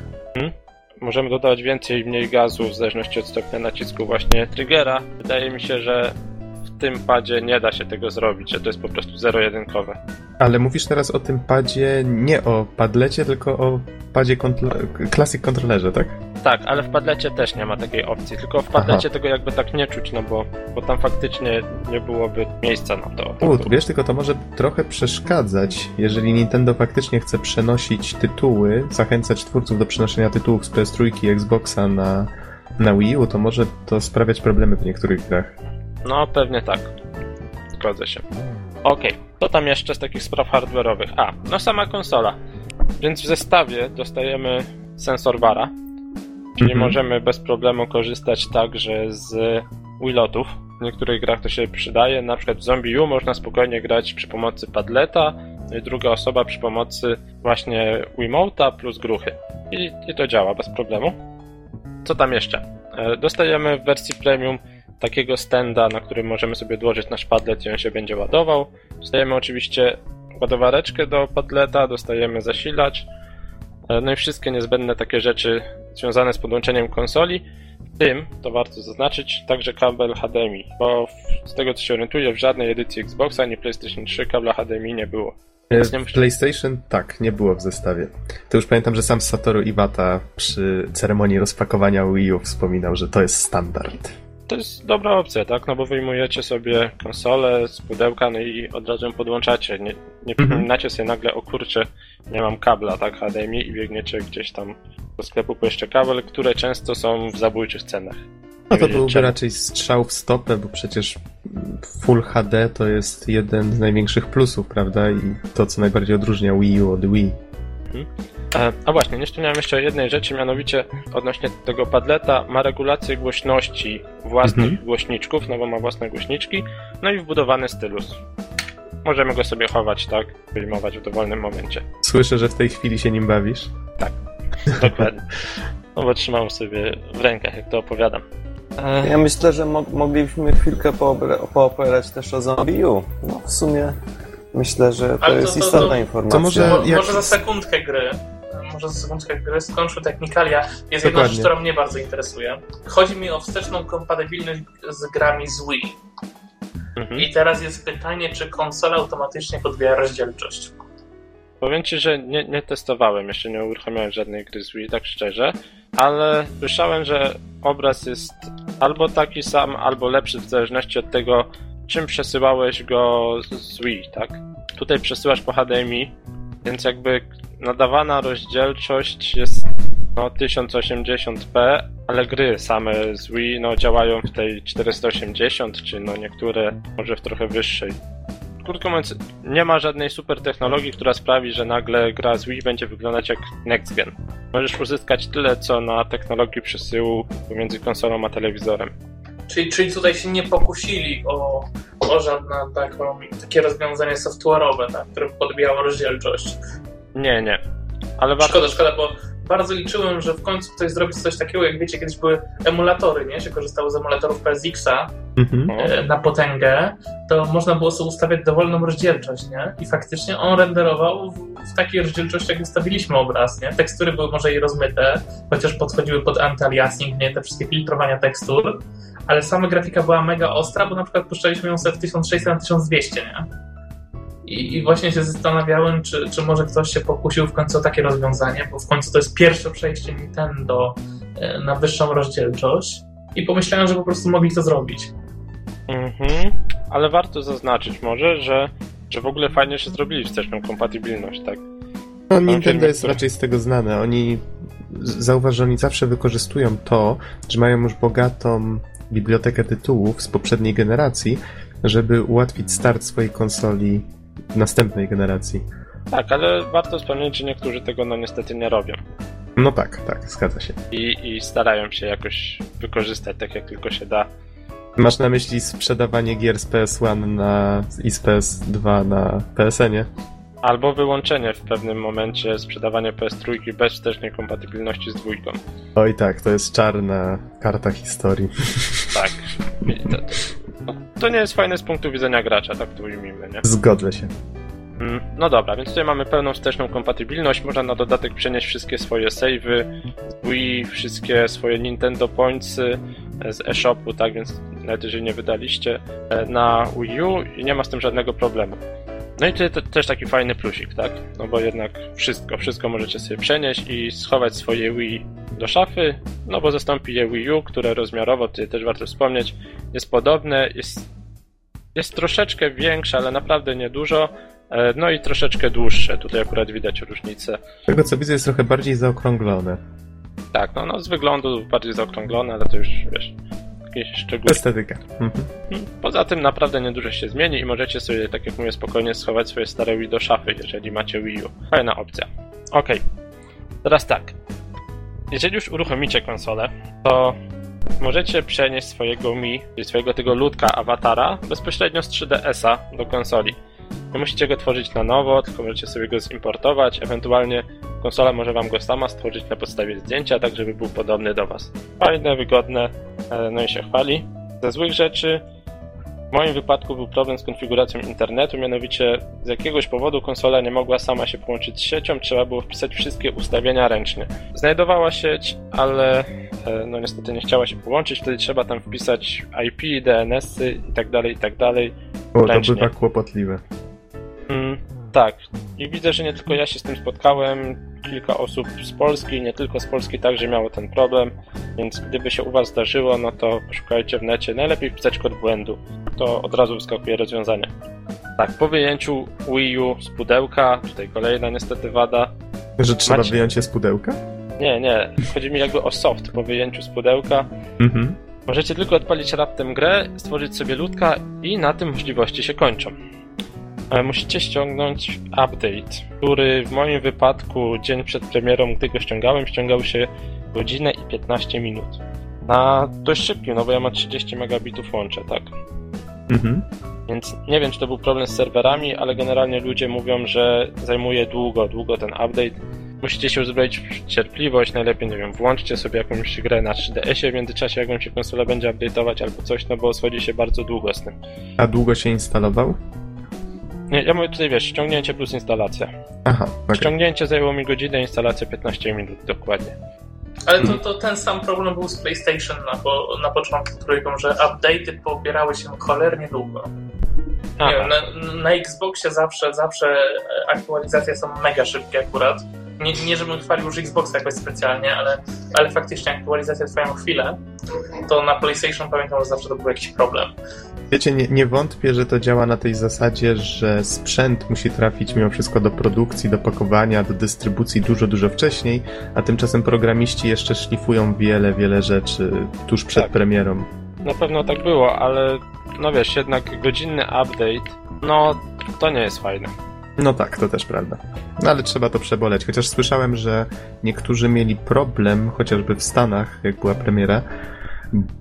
Możemy dodawać więcej i mniej gazu w zależności od stopnia nacisku właśnie triggera. Wydaje mi się, że w tym padzie nie da się tego zrobić, że to jest po prostu zero-jedynkowe.
Ale mówisz teraz o tym padzie, nie o padlecie, tylko o padzie kontro- Classic Controllerze, tak?
Tak, ale w padlecie też nie ma takiej opcji, tylko w padlecie tego jakby tak nie czuć, no bo, bo tam faktycznie nie byłoby miejsca na to.
U, tu wiesz, tylko to może trochę przeszkadzać, jeżeli Nintendo faktycznie chce przenosić tytuły, zachęcać twórców do przenoszenia tytułów z PS3 i Xboxa na, na Wii U, to może to sprawiać problemy w niektórych grach.
No, pewnie tak. Zgodzę się. Okej, co tam jeszcze z takich spraw hardware'owych? A, no sama konsola. Więc w zestawie dostajemy sensor VARa, czyli
Mhm.
możemy bez problemu korzystać także z Wiilotów. W niektórych grach to się przydaje, na przykład w Zombie U można spokojnie grać przy pomocy padleta, no i druga osoba przy pomocy właśnie Wiimota plus gruchy. I, I to działa bez problemu. Co tam jeszcze? E, Dostajemy w wersji premium takiego stenda, na którym możemy sobie odłożyć nasz padlet i on się będzie ładował. Dostajemy oczywiście ładowareczkę do padleta, dostajemy zasilacz, e, no i wszystkie niezbędne takie rzeczy związane z podłączeniem konsoli. W tym, to warto zaznaczyć, także kabel HDMI, bo z tego co się orientuję, w żadnej edycji Xboxa ani PlayStation 3 kabla HDMI nie było. Nie
W PlayStation tak, nie było w zestawie. To już pamiętam, że sam Satoru Iwata przy ceremonii rozpakowania Wii U wspominał, że to jest standard.
To jest dobra opcja, tak? No bo wyjmujecie sobie konsolę z pudełka, no i od razu ją podłączacie. Nie, nie
Mhm.
przypominacie sobie nagle, o kurczę, nie mam kabla, tak? HDMI i biegniecie gdzieś tam do sklepu po jeszcze kabel, które często są w zabójczych cenach.
No to byłby
czemu.
raczej strzał w stopę, bo przecież Full HD to jest jeden z największych plusów, prawda? I to, co najbardziej odróżnia Wii U od Wii.
E, A właśnie, nie wspomniałem jeszcze o jednej rzeczy, mianowicie odnośnie tego padleta ma regulację głośności własnych
Mhm.
głośniczków, no bo ma własne głośniczki, no i wbudowany stylus. Możemy go sobie chować, tak? Wyjmować w dowolnym momencie.
Słyszę, że w tej chwili się nim bawisz.
Dokładnie. No bo trzymam sobie w rękach, jak to opowiadam. E,
Ja myślę, że mo- moglibyśmy chwilkę pooperać też o Zombie U. No w sumie myślę, że to
Ale to-
jest
to- to-
istotna informacja.
to może-
Mo-
jak-
Może za sekundkę gry. Może za sekundkę gry skończę technikalia. Jest jedna
Dokładnie.
rzecz, która mnie bardzo interesuje. Chodzi mi o wsteczną kompatybilność z grami z Wii.
mhm.
I teraz jest pytanie, czy konsola automatycznie podbija rozdzielczość.
Powiem ci, że nie, nie testowałem, jeszcze nie uruchamiałem żadnej gry z Wii, tak szczerze, ale słyszałem, że obraz jest albo taki sam, albo lepszy w zależności od tego, czym przesyłałeś go z- Wii, tak? Tutaj przesyłasz po HDMI, więc jakby nadawana rozdzielczość jest no 1080p, ale gry same z Wii no, działają w tej 480, czy no niektóre może w trochę wyższej. Krótko mówiąc, nie ma żadnej super technologii, która sprawi, że nagle gra z Wii będzie wyglądać jak next gen. Możesz uzyskać tyle, co na technologii przesyłu pomiędzy konsolą a telewizorem.
Czyli, czyli tutaj się nie pokusili o, o żadne taką, takie rozwiązanie software'owe, tak, które podbijało rozdzielczość.
Nie, nie. Ale warto...
Szkoda, szkoda, bo bardzo liczyłem, że w końcu ktoś zrobi coś takiego, jak wiecie, kiedyś były emulatory, nie? Się korzystało z emulatorów PSX-a
Mhm.
E, na potęgę, to można było sobie ustawiać dowolną rozdzielczość, nie? I faktycznie on renderował w, w takiej rozdzielczości, jak wystawiliśmy obraz, nie? Tekstury były może i rozmyte, chociaż podchodziły pod anti-aliasing, nie? Te wszystkie filtrowania tekstur, ale sama grafika była mega ostra, bo na przykład puszczaliśmy ją sobie w 1600 na 1200, nie? I, I właśnie się zastanawiałem, czy, czy może ktoś się pokusił w końcu o takie rozwiązanie, bo w końcu to jest pierwsze przejście Nintendo e, na wyższą rozdzielczość. I pomyślałem, że po prostu mogli to zrobić.
Mhm. Ale warto zaznaczyć może, że, że w ogóle fajnie, że zrobili wsteczną kompatybilność, tak?
No, Nintendo jest raczej z tego znane. Oni, zauważ, że oni zawsze wykorzystują to, że mają już bogatą bibliotekę tytułów z poprzedniej generacji, żeby ułatwić start swojej konsoli następnej generacji.
Tak, ale warto wspomnieć, że niektórzy tego no niestety nie robią.
No tak, tak, zgadza się.
I, i starają się jakoś wykorzystać tak jak tylko się da.
Masz na myśli sprzedawanie gier z PS1 na, i z PS2 na PSN-ie?
Albo wyłączenie w pewnym momencie sprzedawania PS3 bez wstecznej kompatybilności z dwójką.
Oj tak, to jest czarna karta historii.
Tak. To, to, to nie jest fajne z punktu widzenia gracza, tak to ujmijmy, nie?
Zgodzę się.
Mm, No dobra, więc tutaj mamy pełną wsteczną kompatybilność. Można na dodatek przenieść wszystkie swoje savey z Wii, wszystkie swoje Nintendo Pointsy e, z eShopu, tak więc nawet jeżeli nie wydaliście e, na Wii U i nie ma z tym żadnego problemu. No i tutaj te- też taki fajny plusik, tak? No bo jednak wszystko, wszystko możecie sobie przenieść i schować swoje Wii do szafy, no bo zastąpi je Wii U, które rozmiarowo, tutaj też warto wspomnieć, jest podobne, jest, jest troszeczkę większe, ale naprawdę niedużo, E, No i troszeczkę dłuższe, tutaj akurat widać różnicę.
Z tego co widzę jest trochę bardziej zaokrąglone.
Tak, no, no z wyglądu bardziej zaokrąglone, ale to już wiesz, jakieś szczegóły.
Estetyka. Mhm.
Poza tym naprawdę niedużo się zmieni i możecie sobie, tak jak mówię, spokojnie schować swoje stare Wii do szafy, jeżeli macie Wii U. Fajna opcja. Okej, teraz tak. Jeżeli już uruchomicie konsolę, to możecie przenieść swojego Mi, czyli swojego tego ludka awatara, bezpośrednio z 3DS-a do konsoli. Nie musicie go tworzyć na nowo, tylko możecie sobie go zimportować, ewentualnie konsola może wam go sama stworzyć na podstawie zdjęcia, tak żeby był podobny do was. Fajne, wygodne, no i się chwali. Ze złych rzeczy w moim wypadku był problem z konfiguracją internetu, mianowicie z jakiegoś powodu konsola nie mogła sama się połączyć z siecią, trzeba było wpisać wszystkie ustawienia ręcznie. Znajdowała sieć, ale e, no niestety nie chciała się połączyć, wtedy trzeba tam wpisać IP, DNS-y i tak dalej, i tak dalej.
O, to
Ręcznie.
bywa kłopotliwe.
Mm, tak. I widzę, że nie tylko ja się z tym spotkałem, kilka osób z Polski, nie tylko z Polski także miało ten problem, więc gdyby się u Was zdarzyło, no to poszukajcie w necie. Najlepiej wpisać kod błędu. To od razu wyskakuje rozwiązanie. Tak, po wyjęciu Wii U z pudełka, tutaj kolejna niestety wada.
Że trzeba
Macie-
wyjąć je z pudełka?
Nie, nie, chodzi mi jakby o soft po wyjęciu z pudełka.
Mhm.
Możecie tylko odpalić raptem grę, stworzyć sobie ludka i na tym możliwości się kończą. E, Musicie ściągnąć update, który w moim wypadku dzień przed premierą, gdy go ściągałem, ściągał się godzinę i 15 minut. Na dość szybkim, no bo ja mam 30 megabitów łącze, tak?
Mhm.
Więc nie wiem, czy to był problem z serwerami, ale generalnie ludzie mówią, że zajmuje długo, długo ten update. Musicie się uzbroić w cierpliwość, najlepiej, nie wiem, włączcie sobie jakąś grę na 3DS-ie w międzyczasie, jak wam się konsola będzie update'ować albo coś, no bo schodzi się bardzo długo z tym.
A długo się instalował?
Nie, ja mówię tutaj, wiesz, ściągnięcie plus instalacja.
Aha, okej.
Ściągnięcie zajęło mi godzinę, instalacja 15 minut, dokładnie.
Ale to, to ten sam problem był z PlayStation na, po, na początku trójką, że update'y pobierały się cholernie długo. Nie wiem,
Aha,
na, na Xboxie zawsze, zawsze e, aktualizacje są mega szybkie akurat. Nie, nie żebym chwalił już Xboxa jakoś specjalnie, ale, ale faktycznie aktualizacje trwają chwilę. To na PlayStation pamiętam, że zawsze to był jakiś problem.
Wiecie, nie, nie wątpię, że to działa na tej zasadzie, że sprzęt musi trafić mimo wszystko do produkcji, do pakowania, do dystrybucji dużo, dużo wcześniej, a tymczasem programiści jeszcze szlifują wiele, wiele rzeczy tuż przed
Tak.
premierą.
na pewno tak było, ale no wiesz, jednak godzinny update, no to nie jest fajne.
No tak, to też prawda. No ale trzeba to przeboleć. Chociaż słyszałem, że niektórzy mieli problem, chociażby w Stanach, jak była premiera,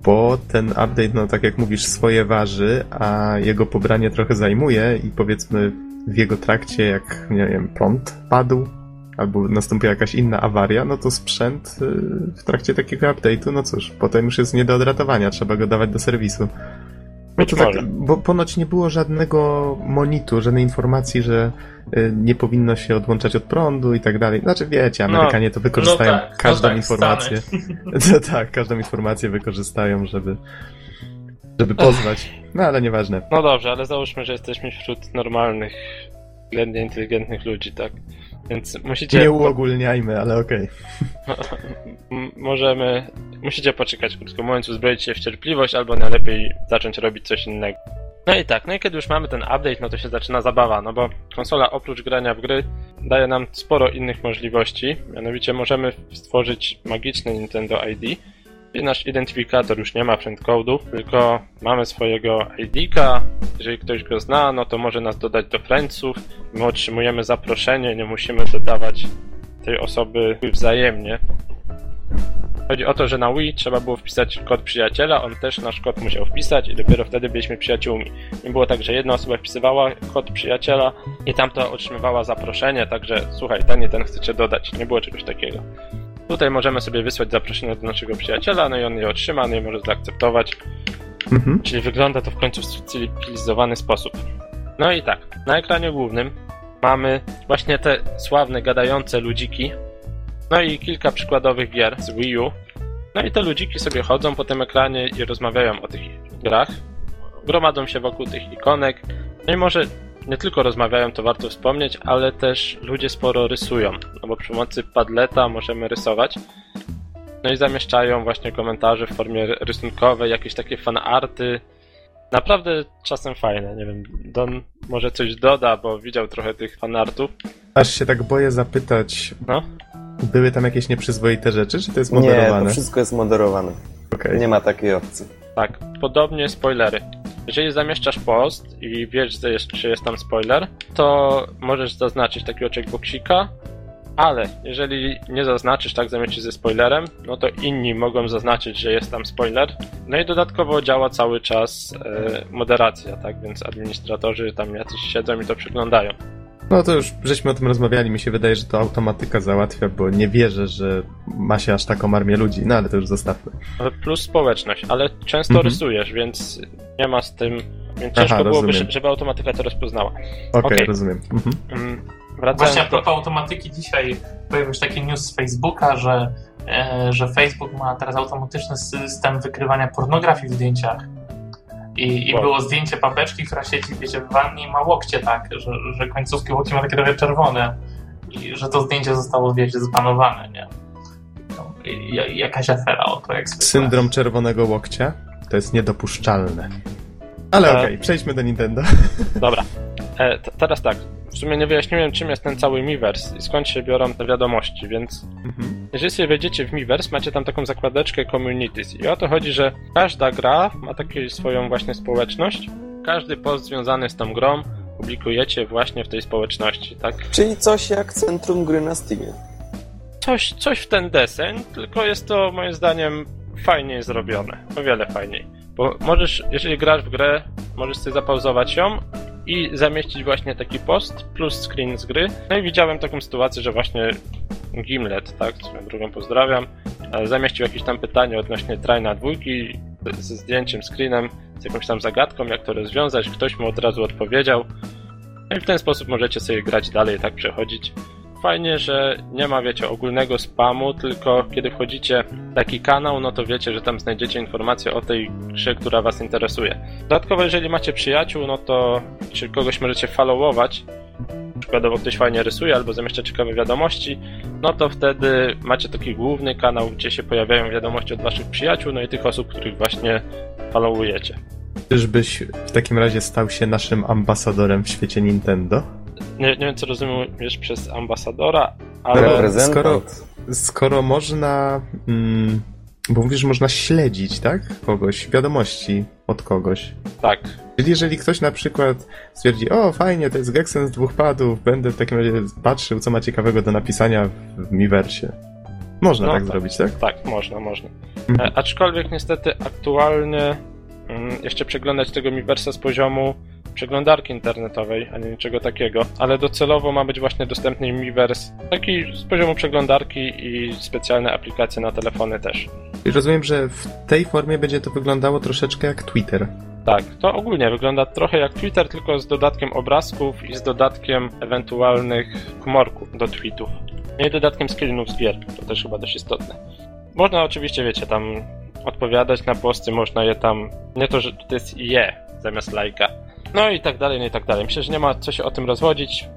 bo ten update, no tak jak mówisz, swoje waży, a jego pobranie trochę zajmuje i powiedzmy w jego trakcie, jak nie wiem, prąd padł, albo nastąpiła jakaś inna awaria, no to sprzęt y, w trakcie takiego update'u, no cóż, potem już jest nie do odratowania, trzeba go dawać do serwisu. No
Być
to tak,
może.
bo ponoć nie było żadnego monitu, żadnej informacji, że y, nie powinno się odłączać od prądu i tak dalej. Znaczy wiecie,
No,
Amerykanie to wykorzystają
no tak, no
każdą
tak,
informację. No tak, każdą informację wykorzystają, żeby żeby pozwać. No ale nieważne.
No dobrze, ale załóżmy, że jesteśmy wśród normalnych, względnie inteligentnych ludzi, tak? Więc musicie.
Nie uogólniajmy, ale okej.
M- możemy. Musicie poczekać, krótko mówiąc, uzbroić się w cierpliwość, albo najlepiej zacząć robić coś innego. No i tak, no i kiedy już mamy ten update, no to się zaczyna zabawa, no bo konsola oprócz grania w gry daje nam sporo innych możliwości. Mianowicie możemy stworzyć magiczne Nintendo ID. Nasz identyfikator już nie ma friendcode'u, tylko mamy swojego ID-ka. Jeżeli ktoś go zna, no to może nas dodać do friendsów. My otrzymujemy zaproszenie, nie musimy dodawać tej osoby wzajemnie. Chodzi o to, że na Wii trzeba było wpisać kod przyjaciela, on też nasz kod musiał wpisać i dopiero wtedy byliśmy przyjaciółmi. Nie było tak, że jedna osoba wpisywała kod przyjaciela i tamta otrzymywała zaproszenie, także słuchaj, ten i ten chcecie dodać. Nie było czegoś takiego. Tutaj możemy sobie wysłać zaproszenie do naszego przyjaciela, no i on je otrzyma, no i może zaakceptować.
Mhm.
Czyli wygląda to w końcu w cywilizowany sposób. No i tak, na ekranie głównym mamy właśnie te sławne gadające ludziki. No i kilka przykładowych gier z Wii U. No i te ludziki sobie chodzą po tym ekranie i rozmawiają o tych grach. Gromadzą się wokół tych ikonek. No i może nie tylko rozmawiają, to warto wspomnieć, ale też ludzie sporo rysują. No bo przy pomocy Padleta możemy rysować. No i zamieszczają właśnie komentarze w formie rysunkowej, jakieś takie fanarty. Naprawdę czasem fajne, nie wiem, Don może coś doda, bo widział trochę tych fanartów.
Aż się tak boję zapytać,
No,
były tam jakieś nieprzyzwoite rzeczy, czy to jest
Nie, to
moderowane?
wszystko jest moderowane.
Okej.
Nie ma takiej opcji.
tak, podobnie spoilery. Jeżeli zamieszczasz post i wiesz, że jest, czy jest tam spoiler, to możesz zaznaczyć takiego checkboxika Ale jeżeli nie zaznaczysz, tak zamieścisz ze spoilerem, no to inni mogą zaznaczyć, że jest tam spoiler. No i dodatkowo działa cały czas e, moderacja, tak? Więc administratorzy tam jacyś siedzą i to przeglądają.
No to już żeśmy o tym rozmawiali, mi się wydaje, że to automatyka załatwia, bo nie wierzę, że ma się aż taką armię ludzi, no ale to już zostawmy.
Ale Plus społeczność, ale często
Mhm.
rysujesz, więc nie ma z tym. Więc
Aha,
ciężko byłoby,
rozumiem.
żeby automatyka to rozpoznała.
Okej,
Okej.
rozumiem. Mhm.
Mm,
Właśnie
Wracając
a
do...
propos automatyki, dzisiaj pojawił się taki news z Facebooka, że, e, że Facebook ma teraz automatyczny system wykrywania pornografii w zdjęciach. I, i
Wow.
było zdjęcie babeczki, która siedzi, wiecie, w wannie i ma łokcie tak, że, że końcówki łokci ma takie trochę czerwone. I że to zdjęcie zostało, wiecie, zbanowane, nie? No, i, i, jakaś afera o to, jak zwykle.
Syndrom czerwonego łokcia to jest niedopuszczalne. Ale
E.
okej, przejdźmy do Nintendo.
Dobra. E, t- teraz tak. W sumie nie wyjaśniłem, czym jest ten cały Miiverse i skąd się biorą te wiadomości, więc
Mhm.
Jeżeli sobie wejdziecie w Miiverse, macie tam taką zakładeczkę Communities i o to chodzi, że każda gra ma taką swoją właśnie społeczność. Każdy post związany z tą grą publikujecie właśnie w tej społeczności, tak?
Czyli coś jak centrum gry na Steamie.
Coś, coś w ten deseń, tylko jest to moim zdaniem fajniej zrobione. O wiele fajniej. Bo możesz, jeżeli grasz w grę, możesz sobie zapauzować ją i zamieścić właśnie taki post plus screen z gry. No i widziałem taką sytuację, że właśnie Gimlet, tak, swoją drugą pozdrawiam, e, zamieścił jakieś tam pytanie odnośnie trajna dwójki ze zdjęciem, screenem, z jakąś tam zagadką, jak to rozwiązać. Ktoś mu od razu odpowiedział. No i w ten sposób możecie sobie grać dalej, tak przechodzić fajnie, że nie ma, wiecie, ogólnego spamu, tylko kiedy wchodzicie w taki kanał, no to wiecie, że tam znajdziecie informacje o tej grze, która was interesuje. Dodatkowo, jeżeli macie przyjaciół, no to czy kogoś możecie followować, przykładowo ktoś fajnie rysuje albo zamieszcza ciekawe wiadomości, no to wtedy macie taki główny kanał, gdzie się pojawiają wiadomości od waszych przyjaciół, no i tych osób, których właśnie followujecie.
Czyżbyś w takim razie stał się naszym ambasadorem w świecie Nintendo?
Nie, nie wiem, co rozumiesz przez ambasadora, ale...
Skoro- Skoro można. Mm, bo mówisz, że można śledzić, tak? Kogoś, wiadomości od kogoś.
Tak,
Czyli jeżeli ktoś na przykład stwierdzi, o fajnie, to jest Gexen z dwóch padów, będę w takim razie patrzył, co ma ciekawego do napisania w Miiversie. Można
No
tak,
tak.
zrobić, tak?
Tak, można, można.
Mhm.
E, aczkolwiek niestety aktualnie mm, jeszcze przeglądać tego Miiversa z poziomu przeglądarki internetowej, a nie niczego takiego, ale docelowo ma być właśnie dostępny Miiverse taki z poziomu przeglądarki i specjalne aplikacje na telefony też.
I rozumiem, że w tej formie będzie to wyglądało troszeczkę jak Twitter.
Tak, to ogólnie wygląda trochę jak Twitter, tylko z dodatkiem obrazków i z dodatkiem ewentualnych komorków do tweetów. No i dodatkiem screenów z gier, to też chyba dość istotne. Można oczywiście, wiecie, tam odpowiadać na posty, można je tam, nie to, że to jest je zamiast lajka. No i tak dalej, no i tak dalej. Myślę, że nie ma co się o tym rozwodzić.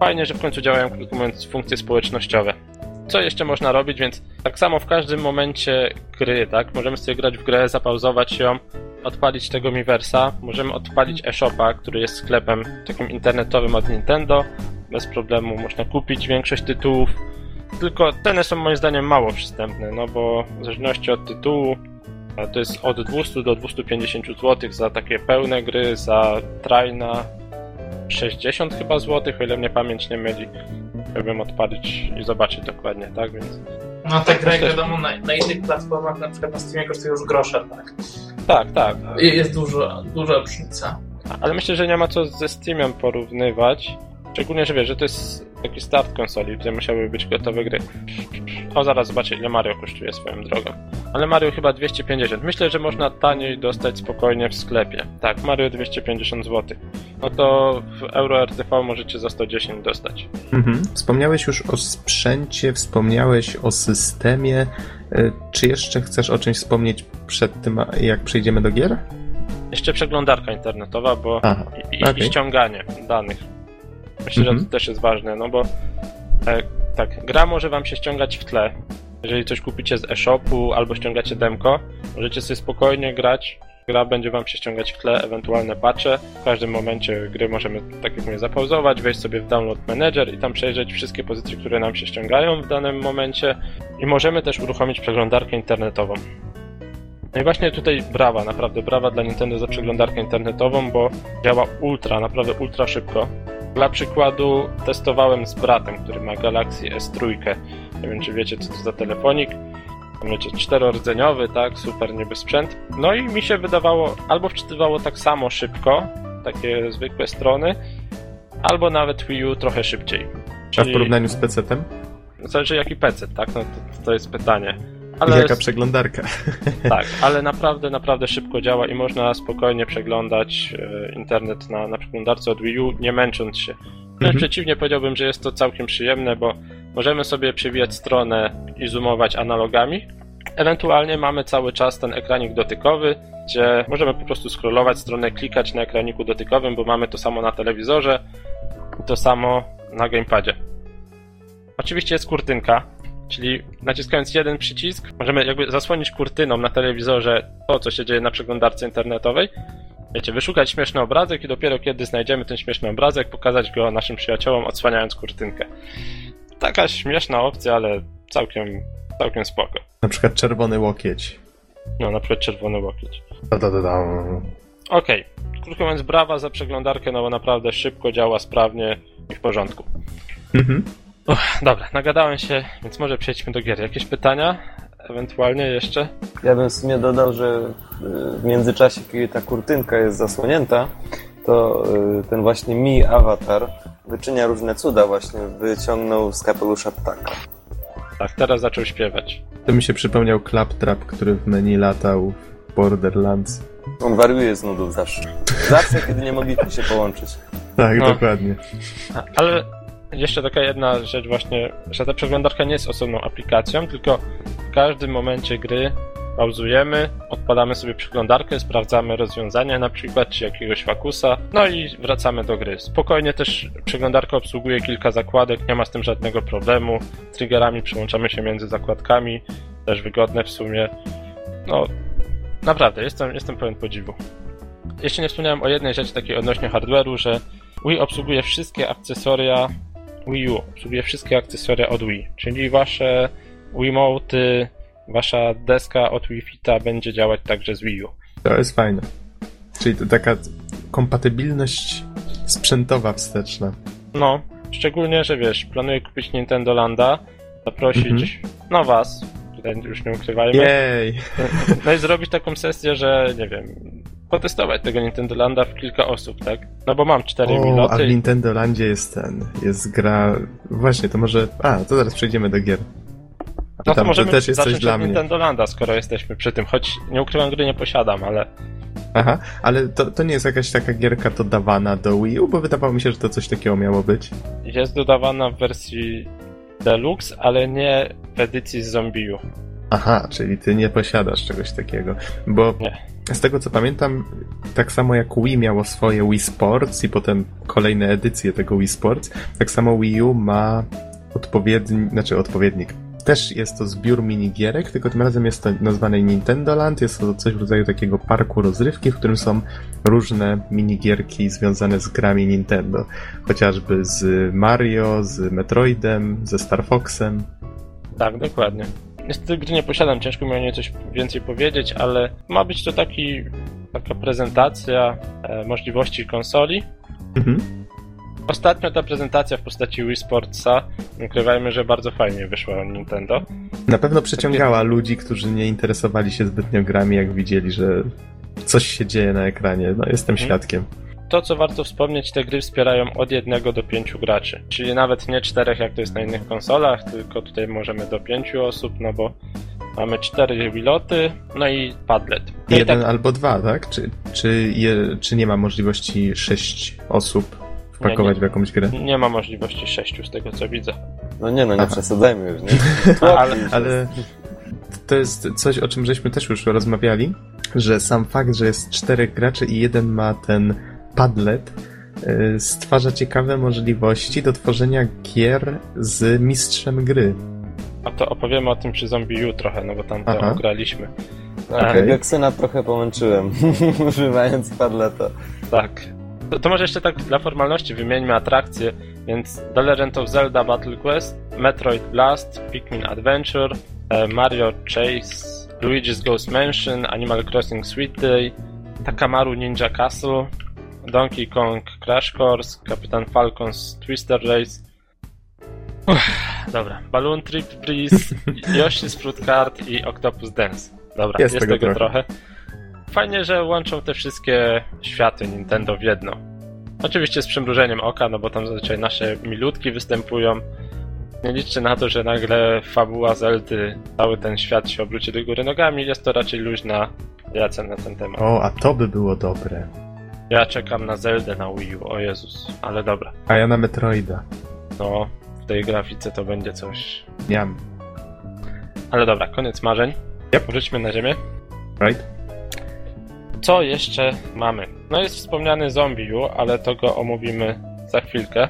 Fajnie, że w końcu działają, krótko mówiąc, funkcje społecznościowe. Co jeszcze można robić, więc tak samo w każdym momencie gry, tak? Możemy sobie grać w grę, zapauzować ją, odpalić tego Miiversa, możemy odpalić eShopa, który jest sklepem takim internetowym od Nintendo. Bez problemu można kupić większość tytułów. Tylko ceny są moim zdaniem mało przystępne, no bo w zależności od tytułu to jest od 200 do 250 zł za takie pełne gry, za trajna 60 chyba złotych, o ile mnie pamięć nie myli. Chciałbym odpalić i zobaczyć dokładnie, tak? Więc
No te gry, wiadomo, na, na innych platformach, na przykład na Steamie kosztują już grosze, tak?
tak, tak.
I Jest duża, duża różnica.
Ale myślę, że nie ma co ze Steamem porównywać. Szczególnie, że wiesz, że to jest taki start konsoli, gdzie musiały być gotowe gry. O, zaraz zobaczę, ile Mario kosztuje swoją drogą. Ale Mario chyba 250. Myślę, że można taniej dostać spokojnie w sklepie. Tak, Mario 250 zł. No to w Euro RTV możecie za 110 dostać.
Mhm. Wspomniałeś już o sprzęcie, wspomniałeś o systemie. Y, Czy jeszcze chcesz o czymś wspomnieć przed tym, jak przejdziemy do gier?
Jeszcze przeglądarka internetowa, bo
Aha,
i,
okej.
i ściąganie danych. Myślę, że
Mhm.
to też jest ważne, no bo e, tak, gra może wam się ściągać w tle. Jeżeli coś kupicie z e-shopu albo ściągacie demko, możecie sobie spokojnie grać. Gra będzie wam się ściągać w tle, ewentualne patche. W każdym momencie gry możemy, tak jak mówię, zapauzować, wejść sobie w Download Manager i tam przejrzeć wszystkie pozycje, które nam się ściągają w danym momencie. I możemy też uruchomić przeglądarkę internetową. No i właśnie tutaj brawa, naprawdę brawa dla Nintendo za przeglądarkę internetową, bo działa ultra, naprawdę ultra szybko. Dla przykładu testowałem z bratem, który ma Galaxy S3. Nie wiem, czy wiecie, co to za telefonik. Wiecie, czterordzeniowy, tak, super niby sprzęt. No i mi się wydawało, albo wczytywało tak samo szybko, takie zwykłe strony, albo nawet Wii U trochę szybciej.
A w porównaniu z PC-tem?
Zależy jaki PC, tak? No to, to jest pytanie.
Ale... Jaka przeglądarka.
Tak, ale naprawdę, naprawdę szybko działa i można spokojnie przeglądać e, internet na, na przeglądarce od Wii U, nie męcząc się. Wręcz mhm. przeciwnie, powiedziałbym, że jest to całkiem przyjemne, bo możemy sobie przewijać stronę i zoomować analogami. Ewentualnie mamy cały czas ten ekranik dotykowy, gdzie możemy po prostu scrollować stronę, klikać na ekraniku dotykowym, bo mamy to samo na telewizorze i to samo na gamepadzie. Oczywiście jest kurtynka, czyli naciskając jeden przycisk możemy jakby zasłonić kurtyną na telewizorze to, co się dzieje na przeglądarce internetowej. Wiecie, wyszukać śmieszny obrazek i dopiero kiedy znajdziemy ten śmieszny obrazek, pokazać go naszym przyjaciołom, odsłaniając kurtynkę. Taka śmieszna opcja, ale całkiem, całkiem spoko.
Na przykład czerwony łokieć.
No, na przykład czerwony łokieć.
Da, da, da, da.
Okej. Okay. Krótko mówiąc, brawa za przeglądarkę, no bo naprawdę szybko działa, sprawnie i w porządku. Mhm. Uch, dobra, nagadałem się, więc może przejdźmy do gier. Jakieś pytania? Ewentualnie jeszcze?
Ja bym w sumie dodał, że y, w międzyczasie, kiedy ta kurtynka jest zasłonięta, to y, ten właśnie Mi Avatar wyczynia różne cuda właśnie. Wyciągnął z kapelusza ptaka.
Tak, teraz zaczął śpiewać.
To mi się przypomniał Claptrap, który w menu latał w Borderlands.
On wariuje z nudów zawsze. Zawsze, kiedy nie mogliśmy się połączyć.
Tak, no. dokładnie.
Ale jeszcze taka jedna rzecz właśnie, że ta przeglądarka nie jest osobną aplikacją, tylko w każdym momencie gry pauzujemy, odpalamy sobie przeglądarkę, sprawdzamy rozwiązania na przykład, czy jakiegoś fakusa, no i wracamy do gry. Spokojnie też przeglądarka obsługuje kilka zakładek, nie ma z tym żadnego problemu. Triggerami przełączamy się między zakładkami, też wygodne w sumie. No, naprawdę, jestem, jestem pełen podziwu. Jeszcze nie wspomniałem o jednej rzeczy takiej odnośnie hardware'u, że Wii obsługuje wszystkie akcesoria Wii U, obsługuje wszystkie akcesoria od Wii, czyli wasze Wiimoty, wasza deska od Wii Fita będzie działać także z Wii U.
To jest fajne. Czyli to taka kompatybilność sprzętowa wsteczna.
No, szczególnie, że wiesz, planuję kupić Nintendo Landa, zaprosić, mhm. no was, tutaj już nie ukrywajmy.
Jej!
No i zrobić taką sesję, że nie wiem, potestować tego Nintendo Landa w kilka osób, tak? No bo mam cztery o, minuty.
A w Nintendo Landzie jest ten, jest gra... Właśnie, to może... A, to zaraz przejdziemy do gier.
A no to możemy to też jest coś dla mnie. Nintendo Landa, skoro jesteśmy przy tym, choć nie ukrywam, gry nie posiadam, ale...
Aha, ale to, to nie jest jakaś taka gierka dodawana do Wii U, bo wydawało mi się, że to coś takiego miało być.
Jest dodawana w wersji Deluxe, ale nie w edycji z Zombiu.
Aha, czyli ty nie posiadasz czegoś takiego. Bo nie. Z tego co pamiętam, tak samo jak Wii miało swoje Wii Sports i potem kolejne edycje tego Wii Sports, tak samo Wii U ma odpowiedni, znaczy odpowiednik. Też jest to zbiór minigierek, tylko tym razem jest to nazwane Nintendo Land. Jest to coś w rodzaju takiego parku rozrywki, w którym są różne minigierki związane z grami Nintendo. Chociażby z Mario, z Metroidem, ze Star Foxem.
Tak, dokładnie. Niestety gry nie posiadam, ciężko mi o niej coś więcej powiedzieć, ale ma być to taki, taka prezentacja e, możliwości konsoli. Mhm. Ostatnio ta prezentacja w postaci Wii Sportsa, ukrywajmy, że bardzo fajnie wyszła Nintendo.
Na pewno przyciągała Takie... ludzi, którzy nie interesowali się zbytnio grami, jak widzieli, że coś się dzieje na ekranie. No, jestem mhm. świadkiem
to, co warto wspomnieć, te gry wspierają od jednego do pięciu graczy. Czyli nawet nie czterech, jak to jest na innych konsolach, tylko tutaj możemy do pięciu osób, no bo mamy cztery wiloty, no i padlet.
No Jeden tak... albo dwa, tak? Czy, czy, je, czy nie ma możliwości sześć osób wpakować nie, nie, w jakąś grę?
Nie ma możliwości sześciu, z tego co widzę.
No nie, no nie Aha. przesadzajmy już, nie?
ale, ale to jest coś, o czym żeśmy też już rozmawiali, że sam fakt, że jest czterech graczy i jeden ma ten Padlet y, stwarza ciekawe możliwości do tworzenia gier z mistrzem gry.
A to opowiemy o tym przy Zombie U trochę, no bo tam to ograliśmy.
Tak, okay. Geksyna trochę połączyłem, używając Padleta.
Tak. To, to, może jeszcze tak dla formalności wymieńmy atrakcje, więc The Legend of Zelda Battle Quest, Metroid Blast, Pikmin Adventure, e, Mario Chase, Luigi's Ghost Mansion, Animal Crossing Sweet Day, Takamaru Ninja Castle, Donkey Kong Crash Course, Kapitan Falcons Twister Race. Uff, dobra, Balloon Trip Breeze, Yoshi's Fruit Card i Octopus Dance. Dobra,
Jest
jest,
tego
tego
trochę.
trochę. Fajnie, że łączą te wszystkie światy Nintendo w jedno. Oczywiście z przymrużeniem oka, no bo tam zazwyczaj nasze milutki występują. Nie liczcie na to, że nagle fabuła Zeldy, cały ten świat się obróci do góry nogami. Jest to raczej luźna reakcja na ten temat.
O, a to by było dobre.
Ja czekam na Zeldę na Wii U, o Jezus, ale dobra.
A ja na Metroida.
No, w tej grafice to będzie coś.
Miam.
Ale dobra, koniec marzeń.
Yep.
Wróćmy na ziemię.
Right?
Co jeszcze mamy? No jest wspomniany Zombie U, ale to go omówimy za chwilkę.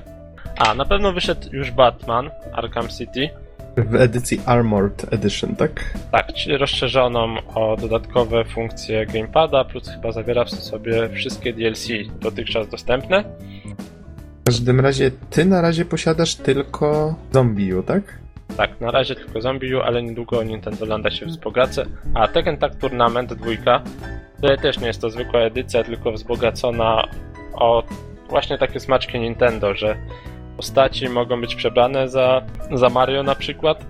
A, na pewno wyszedł już Batman Arkham City.
W edycji Armored Edition, tak?
Tak, czyli rozszerzoną o dodatkowe funkcje gamepada, plus chyba zawiera w sobie wszystkie DLC dotychczas dostępne.
W każdym razie, ty na razie posiadasz tylko Zombiu, tak?
Tak, na razie tylko Zombie U, ale niedługo Nintendo Landa się wzbogacę. A Tekken Tag Tournament 2, to też nie jest to zwykła edycja, tylko wzbogacona o właśnie takie smaczki Nintendo, że postaci mogą być przebrane za, za Mario na przykład,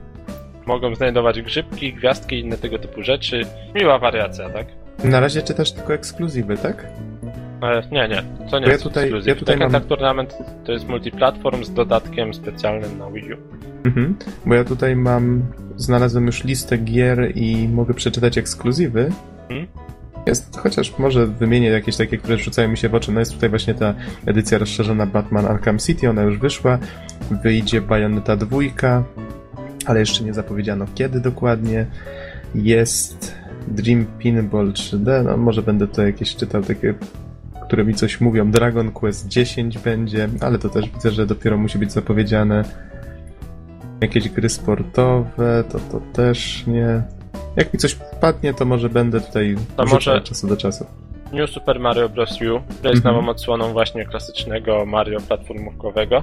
mogą znajdować grzybki, gwiazdki i inne tego typu rzeczy. Miła wariacja, tak?
Na razie czytasz tylko ekskluzywy, tak?
E, nie, nie, to nie
ja
jest
tutaj-
ekskluzyw.
ja tutaj
Tekken
mam-
Tournament to jest multiplatform z dodatkiem specjalnym na Wii U.
Mhm. Bo ja tutaj mam, znalazłem już listę gier i mogę przeczytać ekskluzywy.
Mhm.
Jest, chociaż może wymienię jakieś takie, które rzucają mi się w oczy. No jest tutaj właśnie ta edycja rozszerzona Batman Arkham City, ona już wyszła. Wyjdzie Bayonetta 2, ale jeszcze nie zapowiedziano kiedy dokładnie. Jest Dream Pinball 3D, no może będę tutaj jakieś czytał takie które mi coś mówią. Dragon Quest 10 będzie, ale to też widzę, że dopiero musi być zapowiedziane. Jakieś gry sportowe, to to też nie. Jak mi coś padnie, to może będę tutaj
To może-
od czasu do czasu.
New Super Mario Bros. U, to jest
Mhm.
nową odsłoną właśnie klasycznego Mario platformówkowego.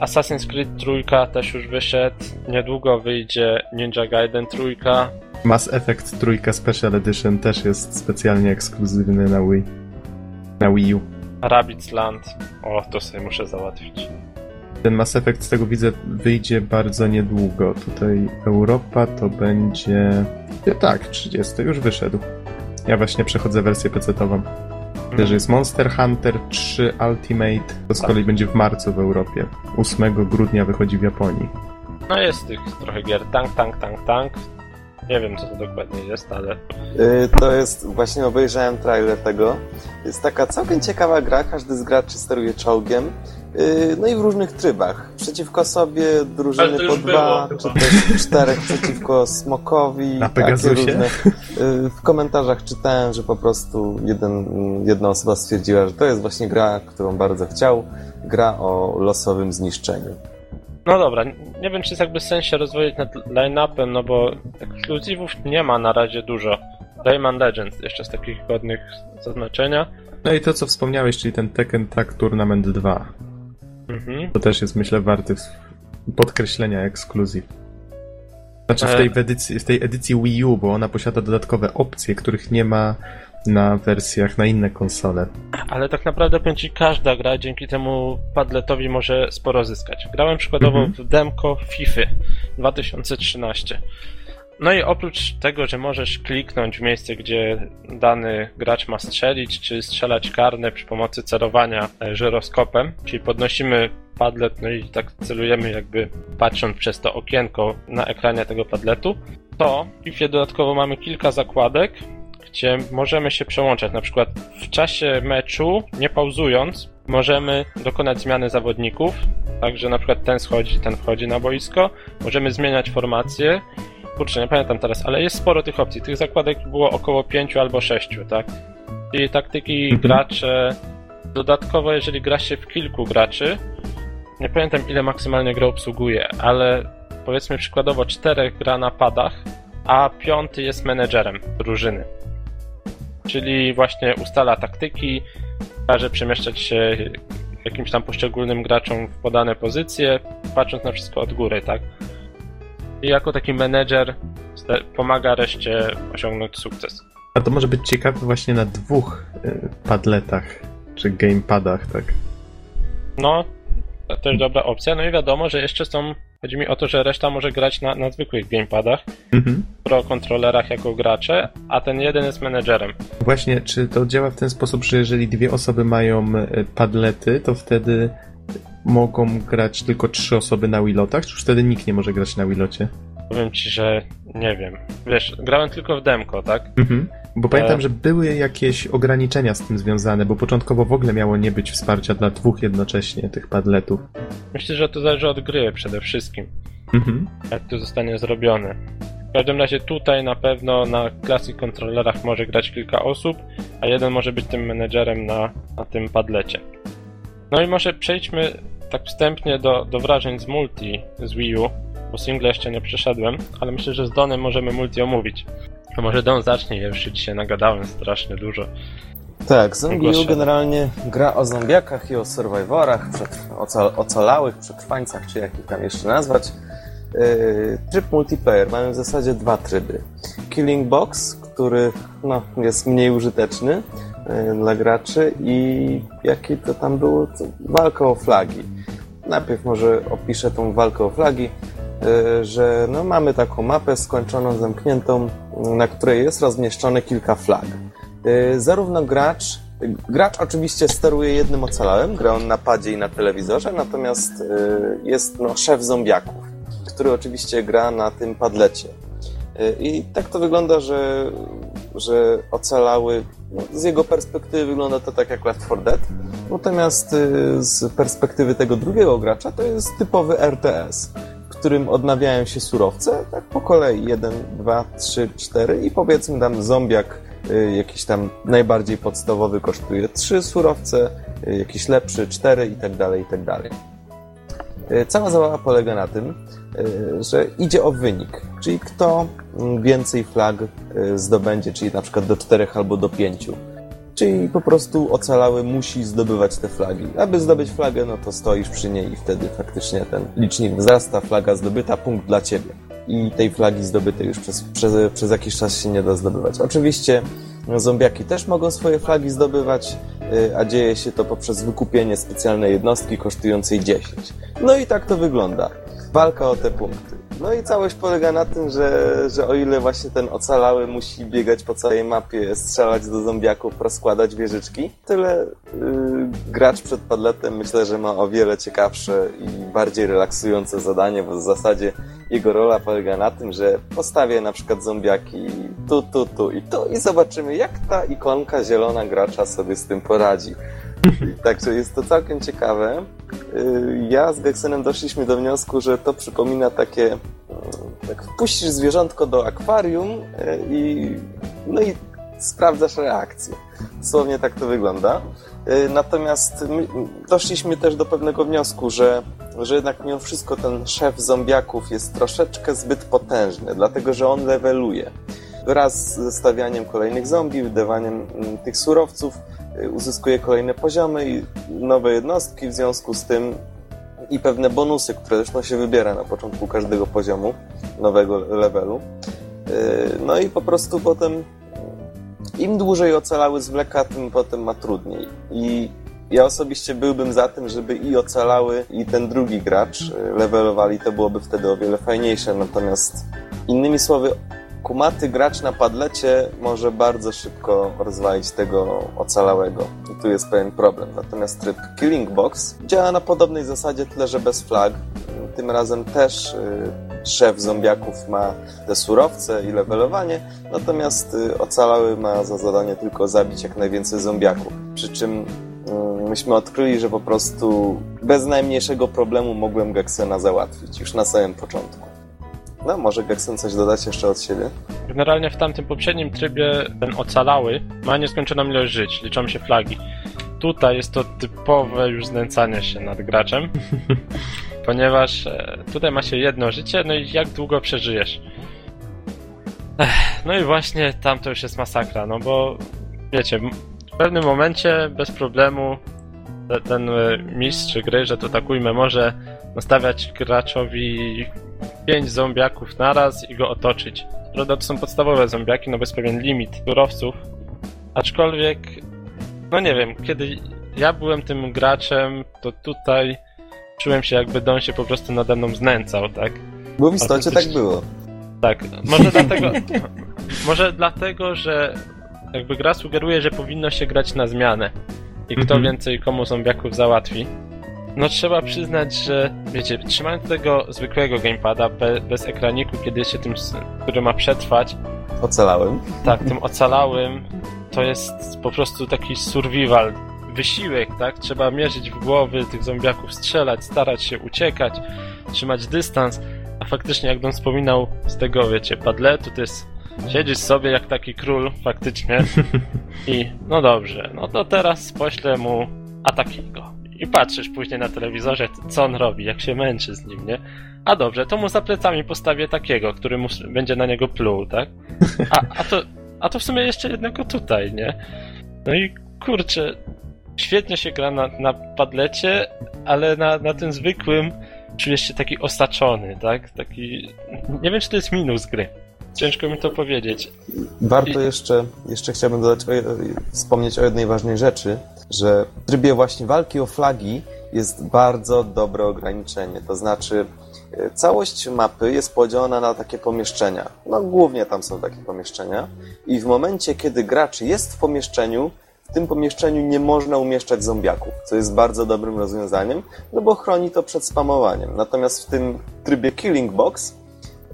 Assassin's Creed trójka też już wyszedł. Niedługo wyjdzie Ninja Gaiden trójka.
Mass Effect trójka Special Edition też jest specjalnie ekskluzywny na Wii. Na Wii U.
Rabbids Land. O, to sobie muszę załatwić.
Ten Mass Effect, z tego widzę, wyjdzie bardzo niedługo. Tutaj Europa to będzie... Nie, tak, 30, już wyszedł. Ja właśnie przechodzę wersję PC-tową. Widzę, że jest Monster Hunter 3 Ultimate, to z
Tak.
kolei będzie w marcu w Europie. 8 grudnia wychodzi w Japonii.
No jest tych trochę gier. Tank, tank, tank, tank. Nie wiem co to dokładnie jest, ale
Y, To jest, właśnie obejrzałem trailer tego. Jest taka całkiem ciekawa gra, każdy z graczy steruje czołgiem. Y, No i w różnych trybach. Przeciwko sobie drużyny po dwa,
było
czy też czterech przeciwko smokowi.
Na
takie
Pegasusie?
różne. Y, W komentarzach czytałem, że po prostu jeden, jedna osoba stwierdziła, że to jest właśnie gra, którą bardzo chciał. Gra o losowym zniszczeniu.
No dobra, nie wiem czy jest jakby sens się rozwodzić nad line-upem, no bo ekskluzywów nie ma na razie dużo. Rayman Legends jeszcze z takich godnych zaznaczenia.
No i to, co wspomniałeś, czyli ten Tekken Tag Tournament 2.
Mhm.
To też jest, myślę, warty podkreślenia ekskluzyw. Znaczy w
E.
tej, w edycji, w tej edycji Wii U, bo ona posiada dodatkowe opcje, których nie ma na wersjach na inne konsole.
Ale tak naprawdę ci, każda gra dzięki temu padletowi może sporo zyskać. Grałem przykładowo
Mhm.
w demko FIFA 2013. No i oprócz tego, że możesz kliknąć w miejsce, gdzie dany gracz ma strzelić, czy strzelać karne przy pomocy celowania e, żyroskopem, czyli podnosimy padlet, no i tak celujemy jakby patrząc przez to okienko na ekranie tego padletu, to w FIFA dodatkowo mamy kilka zakładek, gdzie możemy się przełączać. Na przykład w czasie meczu, nie pauzując, możemy dokonać zmiany zawodników. Także na przykład ten schodzi, ten wchodzi na boisko. Możemy zmieniać formację. Kurczę, nie pamiętam teraz, ale jest sporo tych opcji. Tych zakładek było około 5 albo 6, tak? I taktyki
Mhm.
gracze. Dodatkowo, jeżeli gra się w kilku graczy, nie pamiętam ile maksymalnie gra obsługuje, ale powiedzmy przykładowo czterech gra na padach, a piąty jest menedżerem drużyny. Czyli właśnie ustala taktyki, każe przemieszczać się jakimś tam poszczególnym graczom w podane pozycje, patrząc na wszystko od góry, tak? I jako taki menedżer pomaga reszcie osiągnąć sukces.
A to może być ciekawe właśnie na dwóch y, padletach. czy gamepadach, tak.
No, to też dobra opcja. No i wiadomo, że jeszcze są. Chodzi mi o to, że reszta może grać na, na zwykłych gamepadach,
Mhm.
pro kontrolerach jako gracze, a ten jeden jest menedżerem.
Właśnie, czy to działa w ten sposób, że jeżeli dwie osoby mają e, padlety, to wtedy mogą grać tylko trzy osoby na Willotach, czy wtedy nikt nie może grać na Willocie?
Powiem ci, że nie wiem. Wiesz, grałem tylko w demko, tak?
Mhm. Bo pamiętam,
E.
że były jakieś ograniczenia z tym związane, bo początkowo w ogóle miało nie być wsparcia dla dwóch jednocześnie tych padletów.
Myślę, że to zależy od gry przede wszystkim.
Mhm.
jak to zostanie zrobione. W każdym razie tutaj na pewno na Classic kontrolerach może grać kilka osób, a jeden może być tym menedżerem na, na tym padlecie. No i może przejdźmy tak wstępnie do, do wrażeń z multi z Wii U, bo single jeszcze nie przeszedłem, ale myślę, że z Donem możemy multi omówić. A może Don zacznie, ja już dzisiaj nagadałem strasznie dużo.
Tak, Zombie U generalnie gra o zombiakach i o survivorach, ocal- ocalałych, przetrwańcach, czy jak ich tam jeszcze nazwać. Yy, tryb multiplayer, mamy w zasadzie dwa tryby. Killing Box, który no, jest mniej użyteczny dla graczy i jaki to tam było? Walka o flagi. Najpierw może opiszę tą walkę o flagi, yy, że no, mamy taką mapę skończoną, zamkniętą, na której jest rozmieszczone kilka flag. Y, Zarówno gracz, gracz oczywiście steruje jednym ocalałem, gra on na padzie i na telewizorze, natomiast jest no, szef zombiaków, który oczywiście gra na tym padlecie. I tak to wygląda, że, że ocalały, no, z jego perspektywy wygląda to tak jak Left 4 Dead, natomiast y, z perspektywy tego drugiego gracza to jest typowy RTS, w którym odnawiają się surowce, tak po kolei 1, 2, 3, 4 i powiedzmy tam zombiak y, jakiś tam najbardziej podstawowy kosztuje 3 surowce, y, jakiś lepszy 4 i tak dalej, i tak dalej. Y, Cała zabawa polega na tym, y, że idzie o wynik, czyli kto mm, więcej flag y, zdobędzie, czyli na przykład do 4 albo do 5. Czyli po prostu ocalały musi zdobywać te flagi. Aby zdobyć flagę, no to stoisz przy niej i wtedy faktycznie ten licznik wzrasta, flaga zdobyta, punkt dla ciebie. I tej flagi zdobytej już przez, przez, przez jakiś czas się nie da zdobywać. Oczywiście zombiaki też mogą swoje flagi zdobywać, y, a dzieje się to poprzez wykupienie specjalnej jednostki kosztującej 10. No i tak to wygląda. Walka o te punkty. No i całość polega na tym, że, że o ile właśnie ten ocalały musi biegać po całej mapie, strzelać do zombiaków, rozkładać wieżyczki, tyle y, gracz przed padletem myślę, że ma o wiele ciekawsze i bardziej relaksujące zadanie, bo w zasadzie jego rola polega na tym, że postawię na przykład zombiaki tu, tu, tu i tu i zobaczymy, jak ta ikonka zielona gracza sobie z tym poradzi. Także jest to całkiem ciekawe. Y, Ja z Geksenem doszliśmy do wniosku, że to przypomina takie. Tak wpuścisz zwierzątko do akwarium y, i. No i sprawdzasz reakcję. Dosłownie tak to wygląda. Y, Natomiast my doszliśmy też do pewnego wniosku, że, że jednak mimo wszystko ten szef zombiaków jest troszeczkę zbyt potężny, dlatego że on leveluje. Wraz ze stawianiem kolejnych zombie, wydawaniem mm, tych surowców, y, uzyskuje kolejne poziomy i nowe jednostki w związku z tym i pewne bonusy, które zresztą się wybiera na początku każdego poziomu, nowego levelu. Y, No i po prostu potem im dłużej ocalały zwleka, tym potem ma trudniej. I ja osobiście byłbym za tym, żeby i ocalały, i ten drugi gracz y, levelowali, to byłoby wtedy o wiele fajniejsze. Natomiast innymi słowy, kumaty gracz na padlecie może bardzo szybko rozwalić tego ocalałego. I tu jest pewien problem. Natomiast tryb Killing Box działa na podobnej zasadzie, tyle że bez flag. Tym razem też y, szef zombiaków ma te surowce i levelowanie, natomiast y, ocalały ma za zadanie tylko zabić jak najwięcej zombiaków. Przy czym y, myśmy odkryli, że po prostu bez najmniejszego problemu mogłem Gexena załatwić już na samym początku. No, może Gexen coś dodać jeszcze od siebie?
Generalnie w tamtym poprzednim trybie ten ocalały ma nieskończoną ilość żyć, liczą się flagi. Tutaj jest to typowe już znęcanie się nad graczem, ponieważ e, tutaj ma się jedno życie, no i jak długo przeżyjesz. Ech, no i właśnie tam to już jest masakra, no bo wiecie, w pewnym momencie bez problemu te- ten e, mistrz gry, że to tak ujmę, może nastawiać graczowi pięć zombiaków naraz i go otoczyć. Prawda, to są podstawowe zombiaki, no bez pewien limit surowców. Aczkolwiek, no nie wiem, kiedy ja byłem tym graczem, to tutaj czułem się jakby Don się po prostu nade mną znęcał, tak?
Bo w istocie tak było.
Tak, może dlatego, może dlatego, że jakby gra sugeruje, że powinno się grać na zmianę i kto
Mhm.
więcej komu zombiaków załatwi. No trzeba przyznać, że wiecie, trzymając tego zwykłego gamepada be, bez ekraniku, kiedy się tym, który ma przetrwać,
Ocalałem.
tak, tym ocalałym, to jest po prostu taki survival, wysiłek, tak? Trzeba mierzyć w głowy tych zombiaków, strzelać, starać się uciekać, trzymać dystans, a faktycznie jak Don wspominał z tego, wiecie, padletu, to jest siedzisz sobie jak taki król, faktycznie i no dobrze, no to teraz poślę mu atakiego. I patrzysz później na telewizorze, co on robi, jak się męczy z nim, nie? A dobrze, to mu za plecami postawię takiego, który mu będzie na niego pluł, tak? A, a, to, a to w sumie jeszcze jednego tutaj, nie? No i kurczę, świetnie się gra na, na padlecie, ale na, na tym zwykłym czujesz się taki osaczony, tak? Taki... Nie wiem, czy to jest minus gry. Ciężko mi to powiedzieć.
Warto
I-
jeszcze, jeszcze chciałbym dodać, o, wspomnieć o jednej ważnej rzeczy, że w trybie właśnie walki o flagi jest bardzo dobre ograniczenie. To znaczy, e, całość mapy jest podzielona na takie pomieszczenia. No, głównie tam są takie pomieszczenia. I w momencie, kiedy gracz jest w pomieszczeniu, w tym pomieszczeniu nie można umieszczać zombiaków, co jest bardzo dobrym rozwiązaniem, no bo chroni to przed spamowaniem. Natomiast w tym trybie Killing Box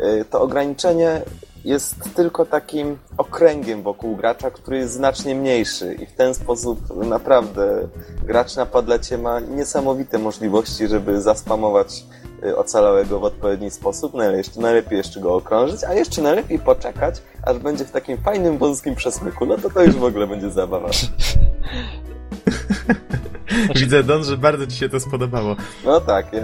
y, to ograniczenie jest tylko takim okręgiem wokół gracza, który jest znacznie mniejszy i w ten sposób naprawdę gracz na padlecie ma niesamowite możliwości, żeby zaspamować y, ocalałego w odpowiedni sposób, najlepiej, najlepiej jeszcze go okrążyć, a jeszcze najlepiej poczekać, aż będzie w takim fajnym, wąskim przesmyku, no to to już w ogóle będzie zabawa.
Widzę, Don, że bardzo ci się to spodobało.
No tak, ja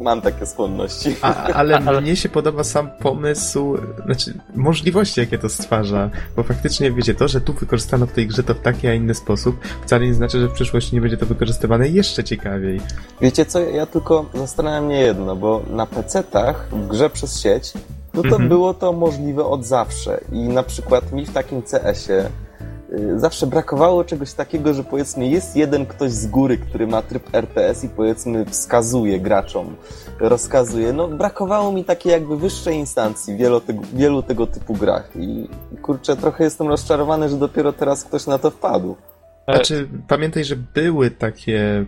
mam takie skłonności.
A, ale,
Ale-
mnie się podoba sam pomysł, znaczy możliwości, jakie to stwarza. Bo faktycznie, wiecie, to, że tu wykorzystano w tej grze to w taki, a inny sposób, wcale nie znaczy, że w przyszłości nie będzie to wykorzystywane jeszcze ciekawiej.
Wiecie co, ja tylko zastanawia mnie jedno, bo na PC-tach w grze przez sieć, no to
Mhm.
było to możliwe od zawsze i na przykład mi w takim CS-ie zawsze brakowało czegoś takiego, że powiedzmy jest jeden ktoś z góry, który ma tryb RTS i powiedzmy wskazuje graczom, rozkazuje. No brakowało mi takiej jakby wyższej instancji wielu tego, wielu tego typu grach i kurczę, trochę jestem rozczarowany, że dopiero teraz ktoś na to wpadł.
Znaczy, pamiętaj, że były takie,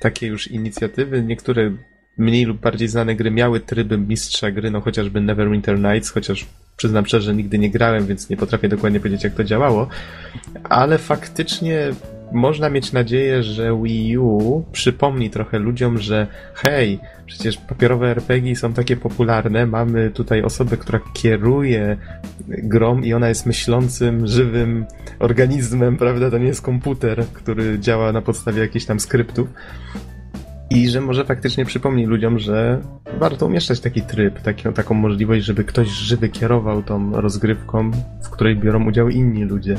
takie już inicjatywy, niektóre mniej lub bardziej znane gry miały tryby mistrza gry, no chociażby Neverwinter Nights, chociaż przyznam szczerze, nigdy nie grałem, więc nie potrafię dokładnie powiedzieć, jak to działało, ale faktycznie można mieć nadzieję, że Wii U przypomni trochę ludziom, że hej, przecież papierowe RPG są takie popularne, mamy tutaj osobę, która kieruje grą i ona jest myślącym, żywym organizmem, prawda? To nie jest komputer, który działa na podstawie jakichś tam skryptów. I że może faktycznie przypomni ludziom, że warto umieszczać taki tryb, taką, taką możliwość, żeby ktoś żywy kierował tą rozgrywką, w której biorą udział inni ludzie.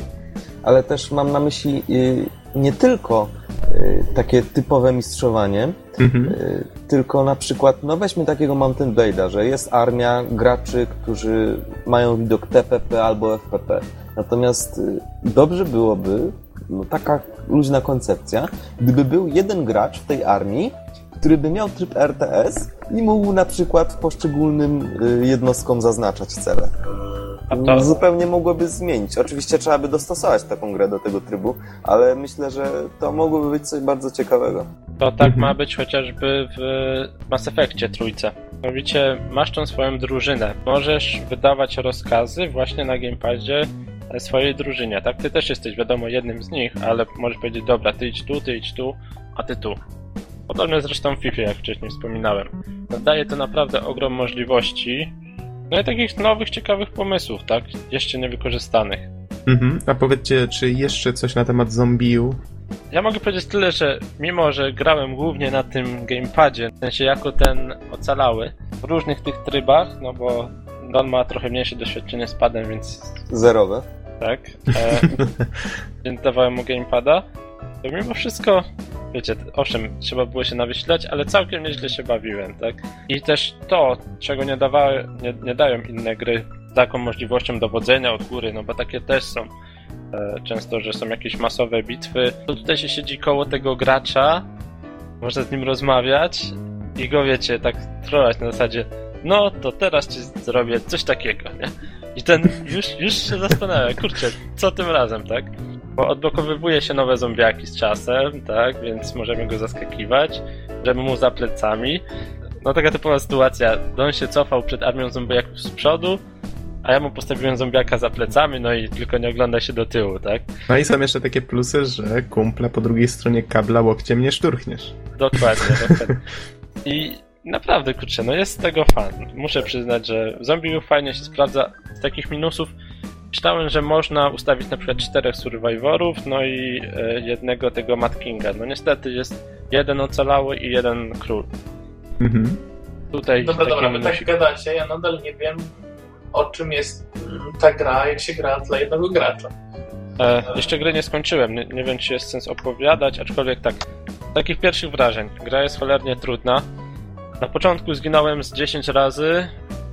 ale też mam na myśli y, nie tylko y, takie typowe mistrzowanie,
Mhm.
y, tylko na przykład, no weźmy takiego Mountain Blade'a, że jest armia graczy, którzy mają widok TPP albo FPP. Natomiast dobrze byłoby, no taka luźna koncepcja, gdyby był jeden gracz w tej armii, który by miał tryb RTS i mógł na przykład poszczególnym y, jednostkom zaznaczać cele.
A to,
Zupełnie mogłoby zmienić. Oczywiście trzeba by dostosować taką grę do tego trybu, ale myślę, że to mogłoby być coś bardzo ciekawego.
to tak
Mhm.
ma być chociażby w Mass Effectie trójce. Mianowicie masz tą swoją drużynę. Możesz wydawać rozkazy właśnie na gamepadzie swojej drużynie, tak? Ty też jesteś, wiadomo, jednym z nich, ale możesz powiedzieć, dobra, ty idź tu, ty idź tu, a ty tu. Podobnie zresztą w FIFA, jak wcześniej wspominałem. Daje to naprawdę ogrom możliwości, no i takich nowych, ciekawych pomysłów, tak? Jeszcze niewykorzystanych.
Mhm. A powiedzcie, czy jeszcze coś na temat zombiu?
Ja mogę powiedzieć tyle, że mimo, że grałem głównie na tym gamepadzie, w sensie jako ten ocalały, w różnych tych trybach, no bo Don ma trochę mniejsze doświadczenie z padem, więc
Zerowe.
Tak, e, więc dawałem mu gamepada, to mimo wszystko, wiecie, owszem, trzeba było się nawyślać, ale całkiem nieźle się bawiłem, tak? I też to, czego nie, dawały, nie, nie dają inne gry taką możliwością dowodzenia od góry, no bo takie też są. e, często, że są jakieś masowe bitwy, to tutaj się siedzi koło tego gracza, można z nim rozmawiać i go, wiecie, tak trollać na zasadzie no to teraz ci zrobię coś takiego, nie? I ten już, już się zastanawia, kurczę, co tym razem, tak? Bo odblokowywuje się nowe zombiaki z czasem, tak? Więc możemy go zaskakiwać, możemy mu za plecami. No taka typowa sytuacja. Don się cofał przed armią zombiaków z przodu, a ja mu postawiłem zombiaka za plecami, no i tylko nie ogląda się do tyłu, tak?
No i są jeszcze takie plusy, że kumpla po drugiej stronie kabla łokciem nie szturchniesz.
Dokładnie, dokładnie. I naprawdę, kurczę, no jest z tego fan. Muszę przyznać, że zombie fajnie się sprawdza. Z takich minusów czytałem, że można ustawić na przykład czterech survivorów, no i e, jednego tego Mad Kinga. No niestety jest jeden ocalały i jeden król.
Mhm.
Tutaj
Dobra,
taki
dobra, wy tak gadacie, ja nadal nie wiem o czym jest mm, ta gra, jak się gra dla jednego gracza.
E, jeszcze gry nie skończyłem, nie, nie wiem czy jest sens opowiadać, aczkolwiek tak, z takich pierwszych wrażeń. Gra jest cholernie trudna. Na początku zginąłem z 10 razy,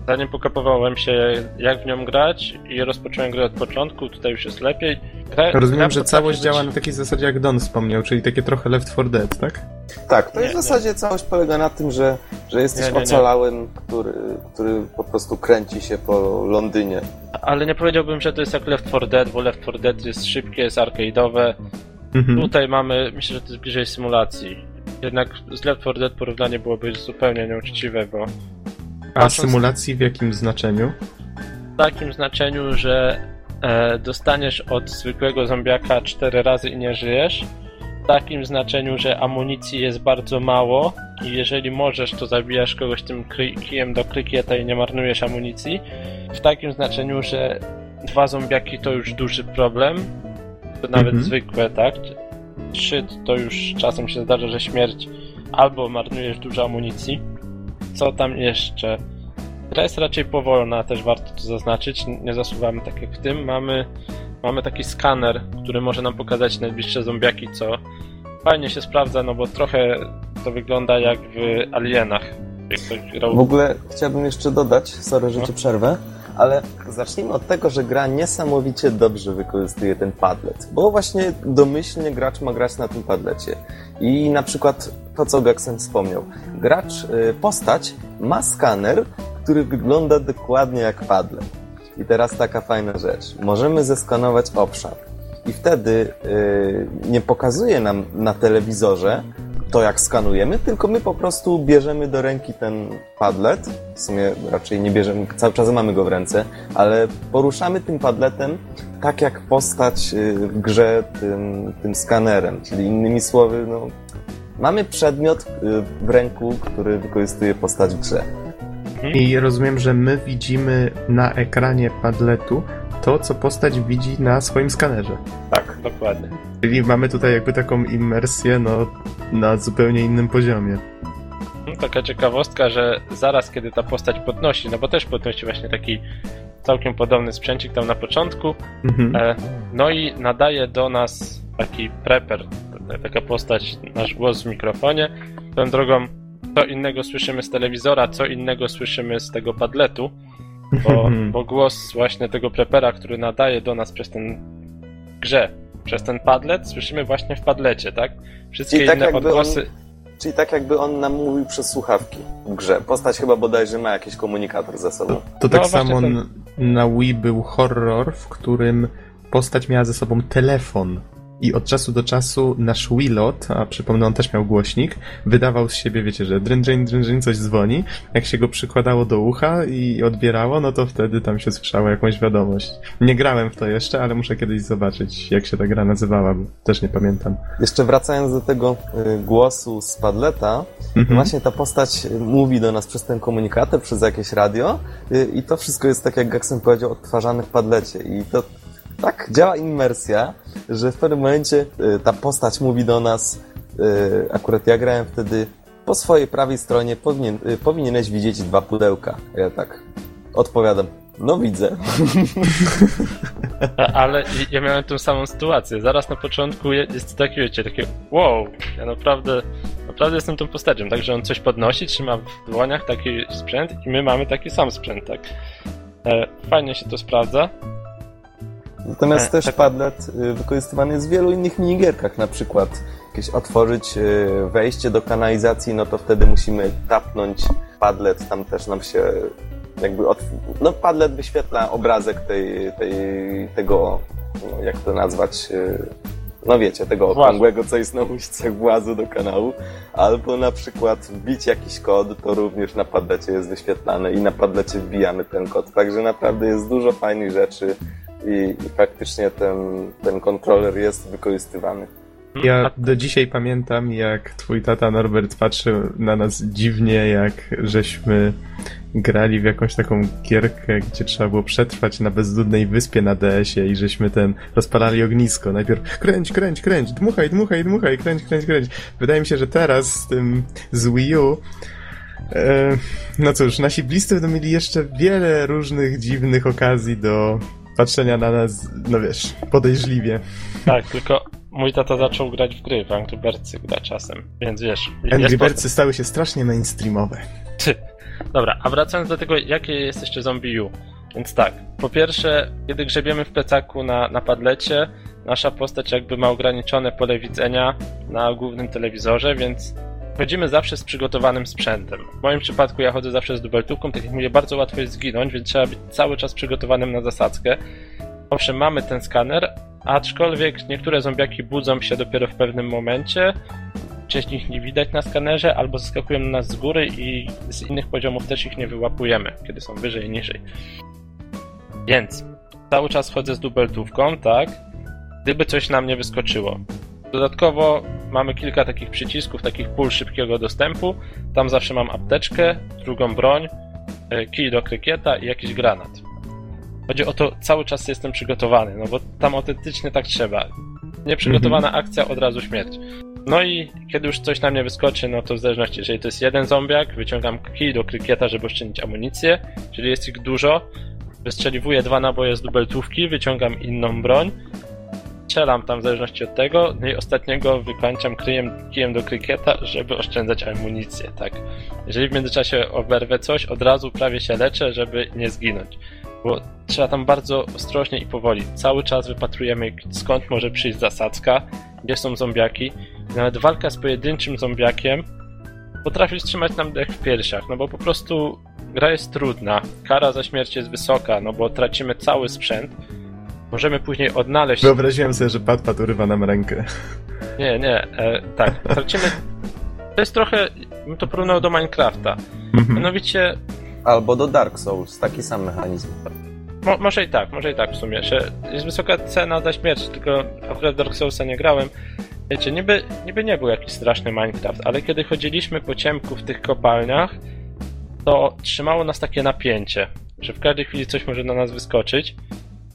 zanim pokapowałem się jak w nią grać i rozpocząłem grę od początku, tutaj już jest lepiej. Gra,
Rozumiem, że całość
być-
działa na takiej zasadzie, jak Don wspomniał, czyli takie trochę Left 4 Dead, tak?
Tak, to
Nie,
jest w zasadzie całość polega na tym, że, że jesteś
Nie, nie, nie.
ocalałym, który, który po prostu kręci się po Londynie.
Ale nie powiedziałbym, że to jest jak Left 4 Dead, bo Left 4 Dead jest szybkie, jest arcade'owe.
Mhm.
Tutaj mamy, myślę, że to jest bliżej symulacji. Jednak z Left 4 Dead porównanie byłoby zupełnie nieuczciwe, bo
A symulacji w jakim znaczeniu?
w takim znaczeniu, że e, dostaniesz od zwykłego zombiaka 4 razy i nie żyjesz. W takim znaczeniu, że amunicji jest bardzo mało i jeżeli możesz, to zabijasz kogoś tym kijem do krykieta i nie marnujesz amunicji. W takim znaczeniu, że dwa zombiaki to już duży problem, to nawet
Mhm.
zwykłe, tak? Trzy to już czasem się zdarza, że śmierć albo marnujesz dużo amunicji. Co tam jeszcze? Gra jest raczej powolna, też warto to zaznaczyć. Nie zasuwamy tak jak w tym. Mamy, mamy taki skaner, który może nam pokazać najbliższe zombiaki, co fajnie się sprawdza, no bo trochę to wygląda jak w Alienach.
W ogóle chciałbym jeszcze dodać, sorry, że
No.
przerwę, ale zacznijmy od tego, że gra niesamowicie dobrze wykorzystuje ten padlet, bo właśnie domyślnie gracz ma grać na tym padlecie. I na przykład to, co Gaxen wspomniał. Gracz, y, postać ma skaner, który wygląda dokładnie jak padlet. I teraz taka fajna rzecz. Możemy zeskanować obszar. I wtedy y, nie pokazuje nam na telewizorze to, jak skanujemy, tylko my po prostu bierzemy do ręki ten padlet. W sumie raczej nie bierzemy, cały czas mamy go w ręce, ale poruszamy tym padletem tak, jak postać y, w grze tym, tym skanerem. Czyli innymi słowy, no, mamy przedmiot y, w ręku, który wykorzystuje postać w grze.
I rozumiem, że my widzimy na ekranie padletu to, co postać widzi na swoim skanerze.
Tak, dokładnie.
Czyli mamy tutaj jakby taką immersję, no, na zupełnie innym poziomie.
No, taka ciekawostka, że zaraz kiedy ta postać podnosi, no bo też podnosi właśnie taki całkiem podobny sprzęcik tam na początku,
Mhm.
E, No i nadaje do nas taki prepper, taka postać, nasz głos w mikrofonie. Tą drogą, co innego słyszymy z telewizora, co innego słyszymy z tego padletu, bo, bo głos właśnie tego prepera, który nadaje do nas przez ten grze, przez ten padlet, słyszymy właśnie w padlecie, tak? Wszystkie
Czyli tak
inne odgłosy.
Czyli tak jakby on nam mówił przez słuchawki w grze. Postać chyba bodajże ma jakiś komunikator ze sobą.
To tak
No, właśnie
samo
ten-
na Wii był horror, w którym postać miała ze sobą telefon. I od czasu do czasu nasz Willot, a przypomnę, on też miał głośnik, wydawał z siebie, wiecie, że dryn, dryn, coś dzwoni. Jak się go przykładało do ucha i odbierało, no to wtedy tam się słyszało jakąś wiadomość. Nie grałem w to jeszcze, ale muszę kiedyś zobaczyć, jak się ta gra nazywała, bo też nie pamiętam.
Jeszcze wracając do tego y, głosu z padleta,
Mhm.
właśnie ta postać mówi do nas przez ten komunikator, przez jakieś radio y, i to wszystko jest tak, jak Gaxen powiedział, odtwarzane w padlecie. I to tak działa immersja, że w pewnym momencie y, ta postać mówi do nas, y, akurat ja grałem wtedy, po swojej prawej stronie powinien, y, powinieneś widzieć dwa pudełka. Ja tak odpowiadam, no widzę.
Ale ja miałem tą samą sytuację. Zaraz na początku je- jest takie, wiecie, takie wow, ja naprawdę, naprawdę jestem tą postacią. Także on coś podnosi, trzyma w dłoniach taki sprzęt i my mamy taki sam sprzęt, tak. E, fajnie się to sprawdza.
Natomiast
E,
też
tak.
Padlet y, wykorzystywany jest w wielu innych minigierkach, na przykład jakieś otworzyć y, wejście do kanalizacji, no to wtedy musimy tapnąć Padlet, tam też nam się jakby otw- no Padlet wyświetla obrazek tej, tej, tego, no, jak to nazwać, y, no wiecie, tego okrągłego, co jest na ulicach włazu do kanału, albo na przykład wbić jakiś kod, to również na Padlecie jest wyświetlane i na Padlecie wbijamy ten kod, także naprawdę jest dużo fajnych rzeczy i, i faktycznie ten, ten kontroler jest wykorzystywany.
Ja do dzisiaj pamiętam, jak twój tata Norbert patrzył na nas dziwnie, jak żeśmy grali w jakąś taką gierkę, gdzie trzeba było przetrwać na bezludnej wyspie na DS-ie i żeśmy ten rozpalali ognisko. Najpierw kręć, kręć, kręć, dmuchaj, dmuchaj, dmuchaj, kręć, kręć, kręć. Wydaje mi się, że teraz z tym z Wii U e, no cóż, nasi bliscy będą mieli jeszcze wiele różnych dziwnych okazji do patrzenia na nas, no wiesz, podejrzliwie.
Tak, tylko mój tata zaczął grać w gry, w Angry Birdsy gra czasem, więc wiesz...
Angry Birdsy stały się strasznie mainstreamowe.
Ty. Dobra, a wracając do tego, jakie jest jeszcze Zombie U. Więc tak, po pierwsze, kiedy grzebiemy w plecaku na, na padlecie, nasza postać jakby ma ograniczone pole widzenia na głównym telewizorze, więc chodzimy zawsze z przygotowanym sprzętem. W moim przypadku ja chodzę zawsze z dubeltówką, tak jak mówię, bardzo łatwo jest zginąć, więc trzeba być cały czas przygotowanym na zasadzkę. Owszem, mamy ten skaner, aczkolwiek niektóre zombiaki budzą się dopiero w pewnym momencie, część ich nie widać na skanerze, albo zaskakują na nas z góry i z innych poziomów też ich nie wyłapujemy, kiedy są wyżej i niżej. Więc cały czas chodzę z dubeltówką, tak? Gdyby coś nam nie wyskoczyło. Dodatkowo mamy kilka takich przycisków, takich pól szybkiego dostępu. Tam zawsze mam apteczkę, drugą broń, e, kij do krykieta i jakiś granat. Chodzi o to, cały czas jestem przygotowany, no bo tam autentycznie tak trzeba. Nieprzygotowana akcja, od razu śmierć. No i kiedy już coś na mnie wyskoczy, no to w zależności, jeżeli to jest jeden zombiak, wyciągam kij do krykieta, żeby oszczędzić amunicję, jeżeli jest ich dużo, wystrzeliwuję dwa naboje z dubeltówki, wyciągam inną broń, strzelam tam w zależności od tego, no i ostatniego wykańczam kryjem, kijem do krykieta, żeby oszczędzać amunicję, tak. Jeżeli w międzyczasie oberwę coś, od razu prawie się leczę, żeby nie zginąć. Bo trzeba tam bardzo ostrożnie i powoli. Cały czas wypatrujemy, skąd może przyjść zasadzka, gdzie są zombiaki. Nawet walka z pojedynczym zombiakiem potrafi wstrzymać nam dech w piersiach, no bo po prostu gra jest trudna, kara za śmierć jest wysoka, no bo tracimy cały sprzęt. Możemy później odnaleźć.
Wyobraziłem sobie, że Pat Pat urywa nam rękę.
Nie, nie, e, tak, tracimy. To jest trochę. bym to porównał do Minecrafta.
Mhm.
Mianowicie
Albo do Dark Souls, taki sam mechanizm.
Mo, może i tak, może i tak w sumie, że jest wysoka cena za śmierć, tylko akurat Dark Soulsa nie grałem. Wiecie, niby, niby nie był jakiś straszny Minecraft, ale kiedy chodziliśmy po ciemku w tych kopalniach, to trzymało nas takie napięcie, że w każdej chwili coś może na nas wyskoczyć.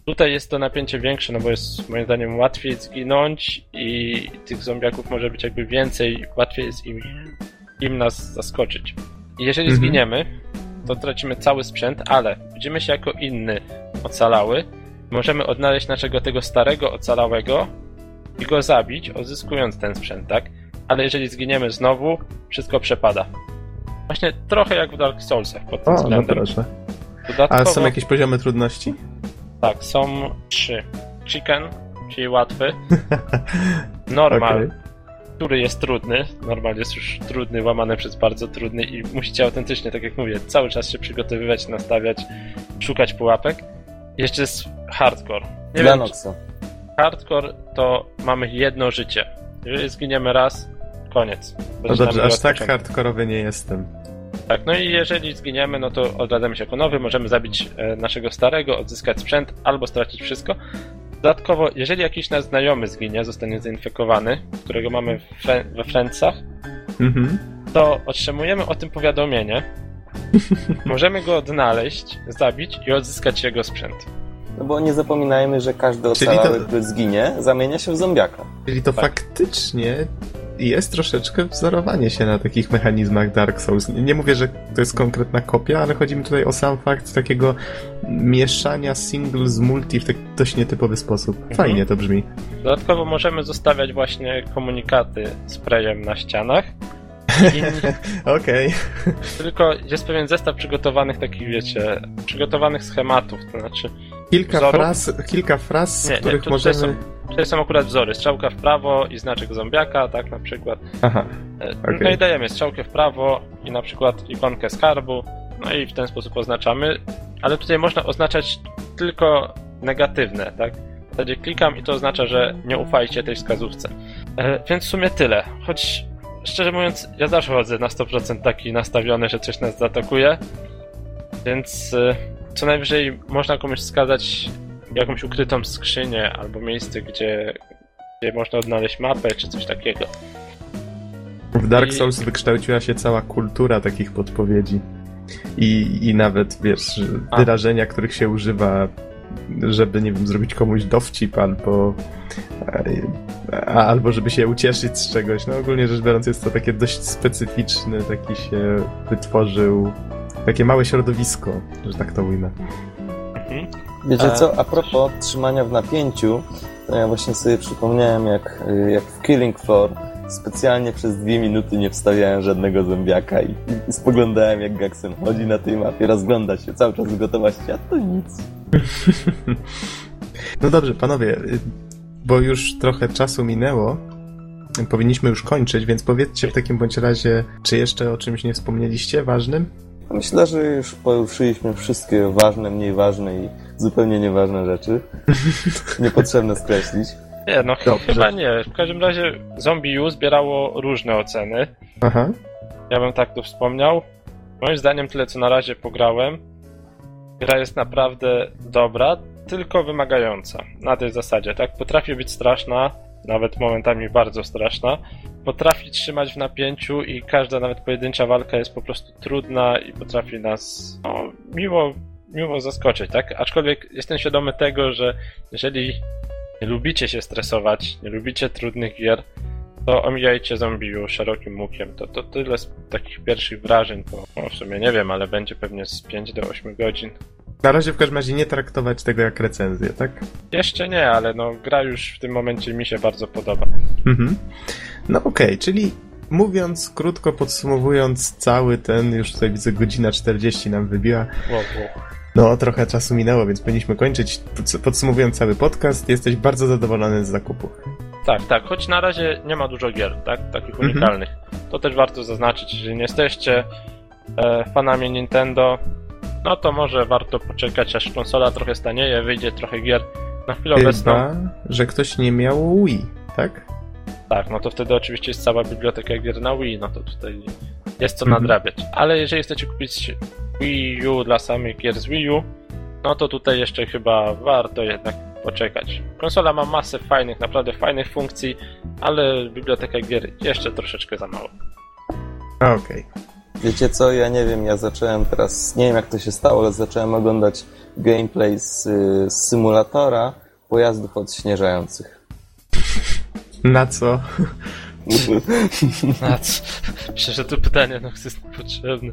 Tutaj jest to napięcie większe, no bo jest moim zdaniem łatwiej zginąć i tych zombiaków może być jakby więcej, łatwiej jest im, im nas zaskoczyć. I jeżeli
Mhm.
zginiemy, to tracimy cały sprzęt, ale widzimy się jako inny ocalały. Możemy odnaleźć naszego tego starego ocalałego i go zabić, odzyskując ten sprzęt, tak? Ale jeżeli zginiemy znowu, wszystko przepada. Właśnie trochę jak w Dark Soulsach pod tym
O, no
względem.
proszę.
Dodatkowo,
A są jakieś poziomy trudności?
Tak, są trzy. Chicken, czyli łatwy. Normal,
Okej.
który jest trudny. Normal jest już trudny, łamany przez bardzo trudny i musicie autentycznie, tak jak mówię, cały czas się przygotowywać, nastawiać, szukać pułapek. Jeszcze jest hardcore. Nie
Dla
wiem,
Noxa.
hardcore to mamy jedno życie. Jeżeli zginiemy raz, koniec.
No dobrze, aż tak hardkorowy nie jestem.
Tak, no i jeżeli zginiemy, no to odradzamy się jako nowy, możemy zabić e, naszego starego, odzyskać sprzęt albo stracić wszystko. Dodatkowo, jeżeli jakiś nasz znajomy zginie, zostanie zainfekowany, którego mamy fre- we Friendsach,
Mhm.
to otrzymujemy o tym powiadomienie. Możemy go odnaleźć, zabić i odzyskać jego sprzęt.
No bo nie zapominajmy, że każdy ocalały,
to-
który zginie, zamienia się w zombiaka.
Czyli to
Tak.
faktycznie jest troszeczkę wzorowanie się na takich mechanizmach Dark Souls. Nie, nie mówię, że to jest konkretna kopia, ale chodzi mi tutaj o sam fakt takiego mieszania single z multi w taki dość nietypowy sposób.
Mhm.
Fajnie to brzmi.
Dodatkowo możemy zostawiać właśnie komunikaty sprayem na ścianach.
Okej.
Tylko jest pewien zestaw przygotowanych takich, wiecie, przygotowanych schematów, to znaczy
Kilka
wzorów.
fraz, kilka fraz, z
Nie, nie,
których
tu
możemy...
tutaj, są, tutaj są akurat wzory. Strzałka w prawo i znaczek zombiaka, tak na przykład.
Aha,
E,
Okej.
No i dajemy strzałkę w prawo i na przykład ikonkę skarbu, no i w ten sposób oznaczamy, ale tutaj można oznaczać tylko negatywne, tak? W zasadzie klikam i to oznacza, że nie ufajcie tej wskazówce. E, więc w sumie tyle. Choć szczerze mówiąc, ja zawsze chodzę na 100% taki nastawiony, że coś nas zaatakuje, więc e, co najwyżej można komuś wskazać jakąś ukrytą skrzynię albo miejsce, gdzie, gdzie można odnaleźć mapę czy coś takiego.
w Dark
I-
Souls wykształciła się cała kultura takich podpowiedzi. I, i nawet, wiesz,
A.
wyrażenia, których się używa, żeby, nie wiem, zrobić komuś dowcip albo... e, Albo żeby się ucieszyć z czegoś. No ogólnie rzecz biorąc jest to takie dość specyficzny, taki się wytworzył, takie małe środowisko, że tak to ujmę.
Mhm.
Wiecie
E,
co, a propos trzymania w napięciu, to ja właśnie sobie przypomniałem, jak, y, jak w Killing Floor specjalnie przez dwie minuty nie wstawiałem żadnego zombiaka i, i spoglądałem, jak Gaxen chodzi na tej mapie, rozgląda się cały czas z gotowości, a to nic.
No dobrze, panowie, y, bo już trochę czasu minęło, powinniśmy już kończyć, więc powiedzcie w takim bądź razie, czy jeszcze o czymś nie wspomnieliście ważnym?
Myślę, że już poruszyliśmy wszystkie ważne, mniej ważne i zupełnie nieważne rzeczy. Niepotrzebne skreślić.
Nie, no ch-
Dobrze.
chyba nie. W każdym razie Zombie U zbierało różne oceny.
Aha.
Ja bym tak tu wspomniał. Moim zdaniem tyle co na razie pograłem. Gra jest naprawdę dobra, tylko wymagająca. Na tej zasadzie, tak? Potrafi być straszna, nawet momentami bardzo straszna. Potrafi trzymać w napięciu i każda nawet pojedyncza walka jest po prostu trudna i potrafi nas no, miło, miło zaskoczyć, tak? Aczkolwiek jestem świadomy tego, że jeżeli nie lubicie się stresować, nie lubicie trudnych gier, to omijajcie zombie szerokim łukiem. To, to tyle z takich pierwszych wrażeń, bo no, w sumie nie wiem, ale będzie pewnie z 5 do 8 godzin.
Na razie w każdym razie nie traktować tego jak recenzję, tak?
Jeszcze nie, ale no gra już w tym momencie mi się bardzo podoba.
Mhm. No okej, czyli mówiąc krótko, podsumowując cały ten, już tutaj widzę godzina 40 nam wybiła,
Wow, wow.
no trochę czasu minęło, więc powinniśmy kończyć. Pods- Podsumowując cały podcast, jesteś bardzo zadowolony z zakupu.
Tak, tak, choć na razie nie ma dużo gier, tak, takich
Mhm.
unikalnych. To też warto zaznaczyć, jeżeli nie jesteście e, fanami Nintendo, no to może warto poczekać, aż konsola trochę stanieje, wyjdzie trochę gier. Na chwilę obecną,
Chyba, że ktoś nie miał Wii, tak?
tak, no to wtedy oczywiście jest cała biblioteka gier na Wii, no to tutaj jest co
Mhm.
nadrabiać. Ale jeżeli chcecie kupić Wii U dla samych gier z Wii U, no to tutaj jeszcze chyba warto jednak poczekać. Konsola ma masę fajnych, naprawdę fajnych funkcji, ale biblioteka gier jeszcze troszeczkę za mało.
Okej.
Wiecie co, ja nie wiem, ja zacząłem teraz, nie wiem jak to się stało, ale zacząłem oglądać gameplay z, z symulatora pojazdów odśnieżających.
Na co?
Na co? Myślę, że to pytanie no, jest niepotrzebne.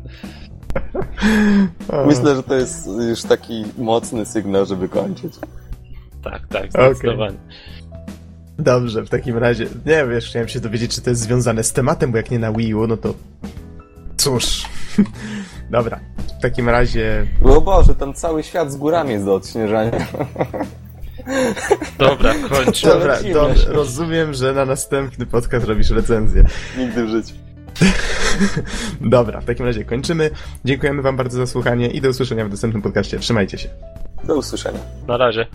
O,
Myślę, że to jest już taki mocny sygnał, żeby kończyć.
Tak, tak, zdecydowanie.
Dobrze, w takim razie, nie wiesz, chciałem się dowiedzieć, czy to jest związane z tematem, bo jak nie na Wii U, no to cóż. Dobra, w takim razie
O Boże, tam cały świat z górami jest do odśnieżania.
Dobra, kończę.
Dobra, to rozumiem, że na następny podcast robisz recenzję.
Nigdy w życiu.
Dobra, w takim razie kończymy. Dziękujemy Wam bardzo za słuchanie i do usłyszenia w następnym podcaście. Trzymajcie się.
Do usłyszenia.
Na razie.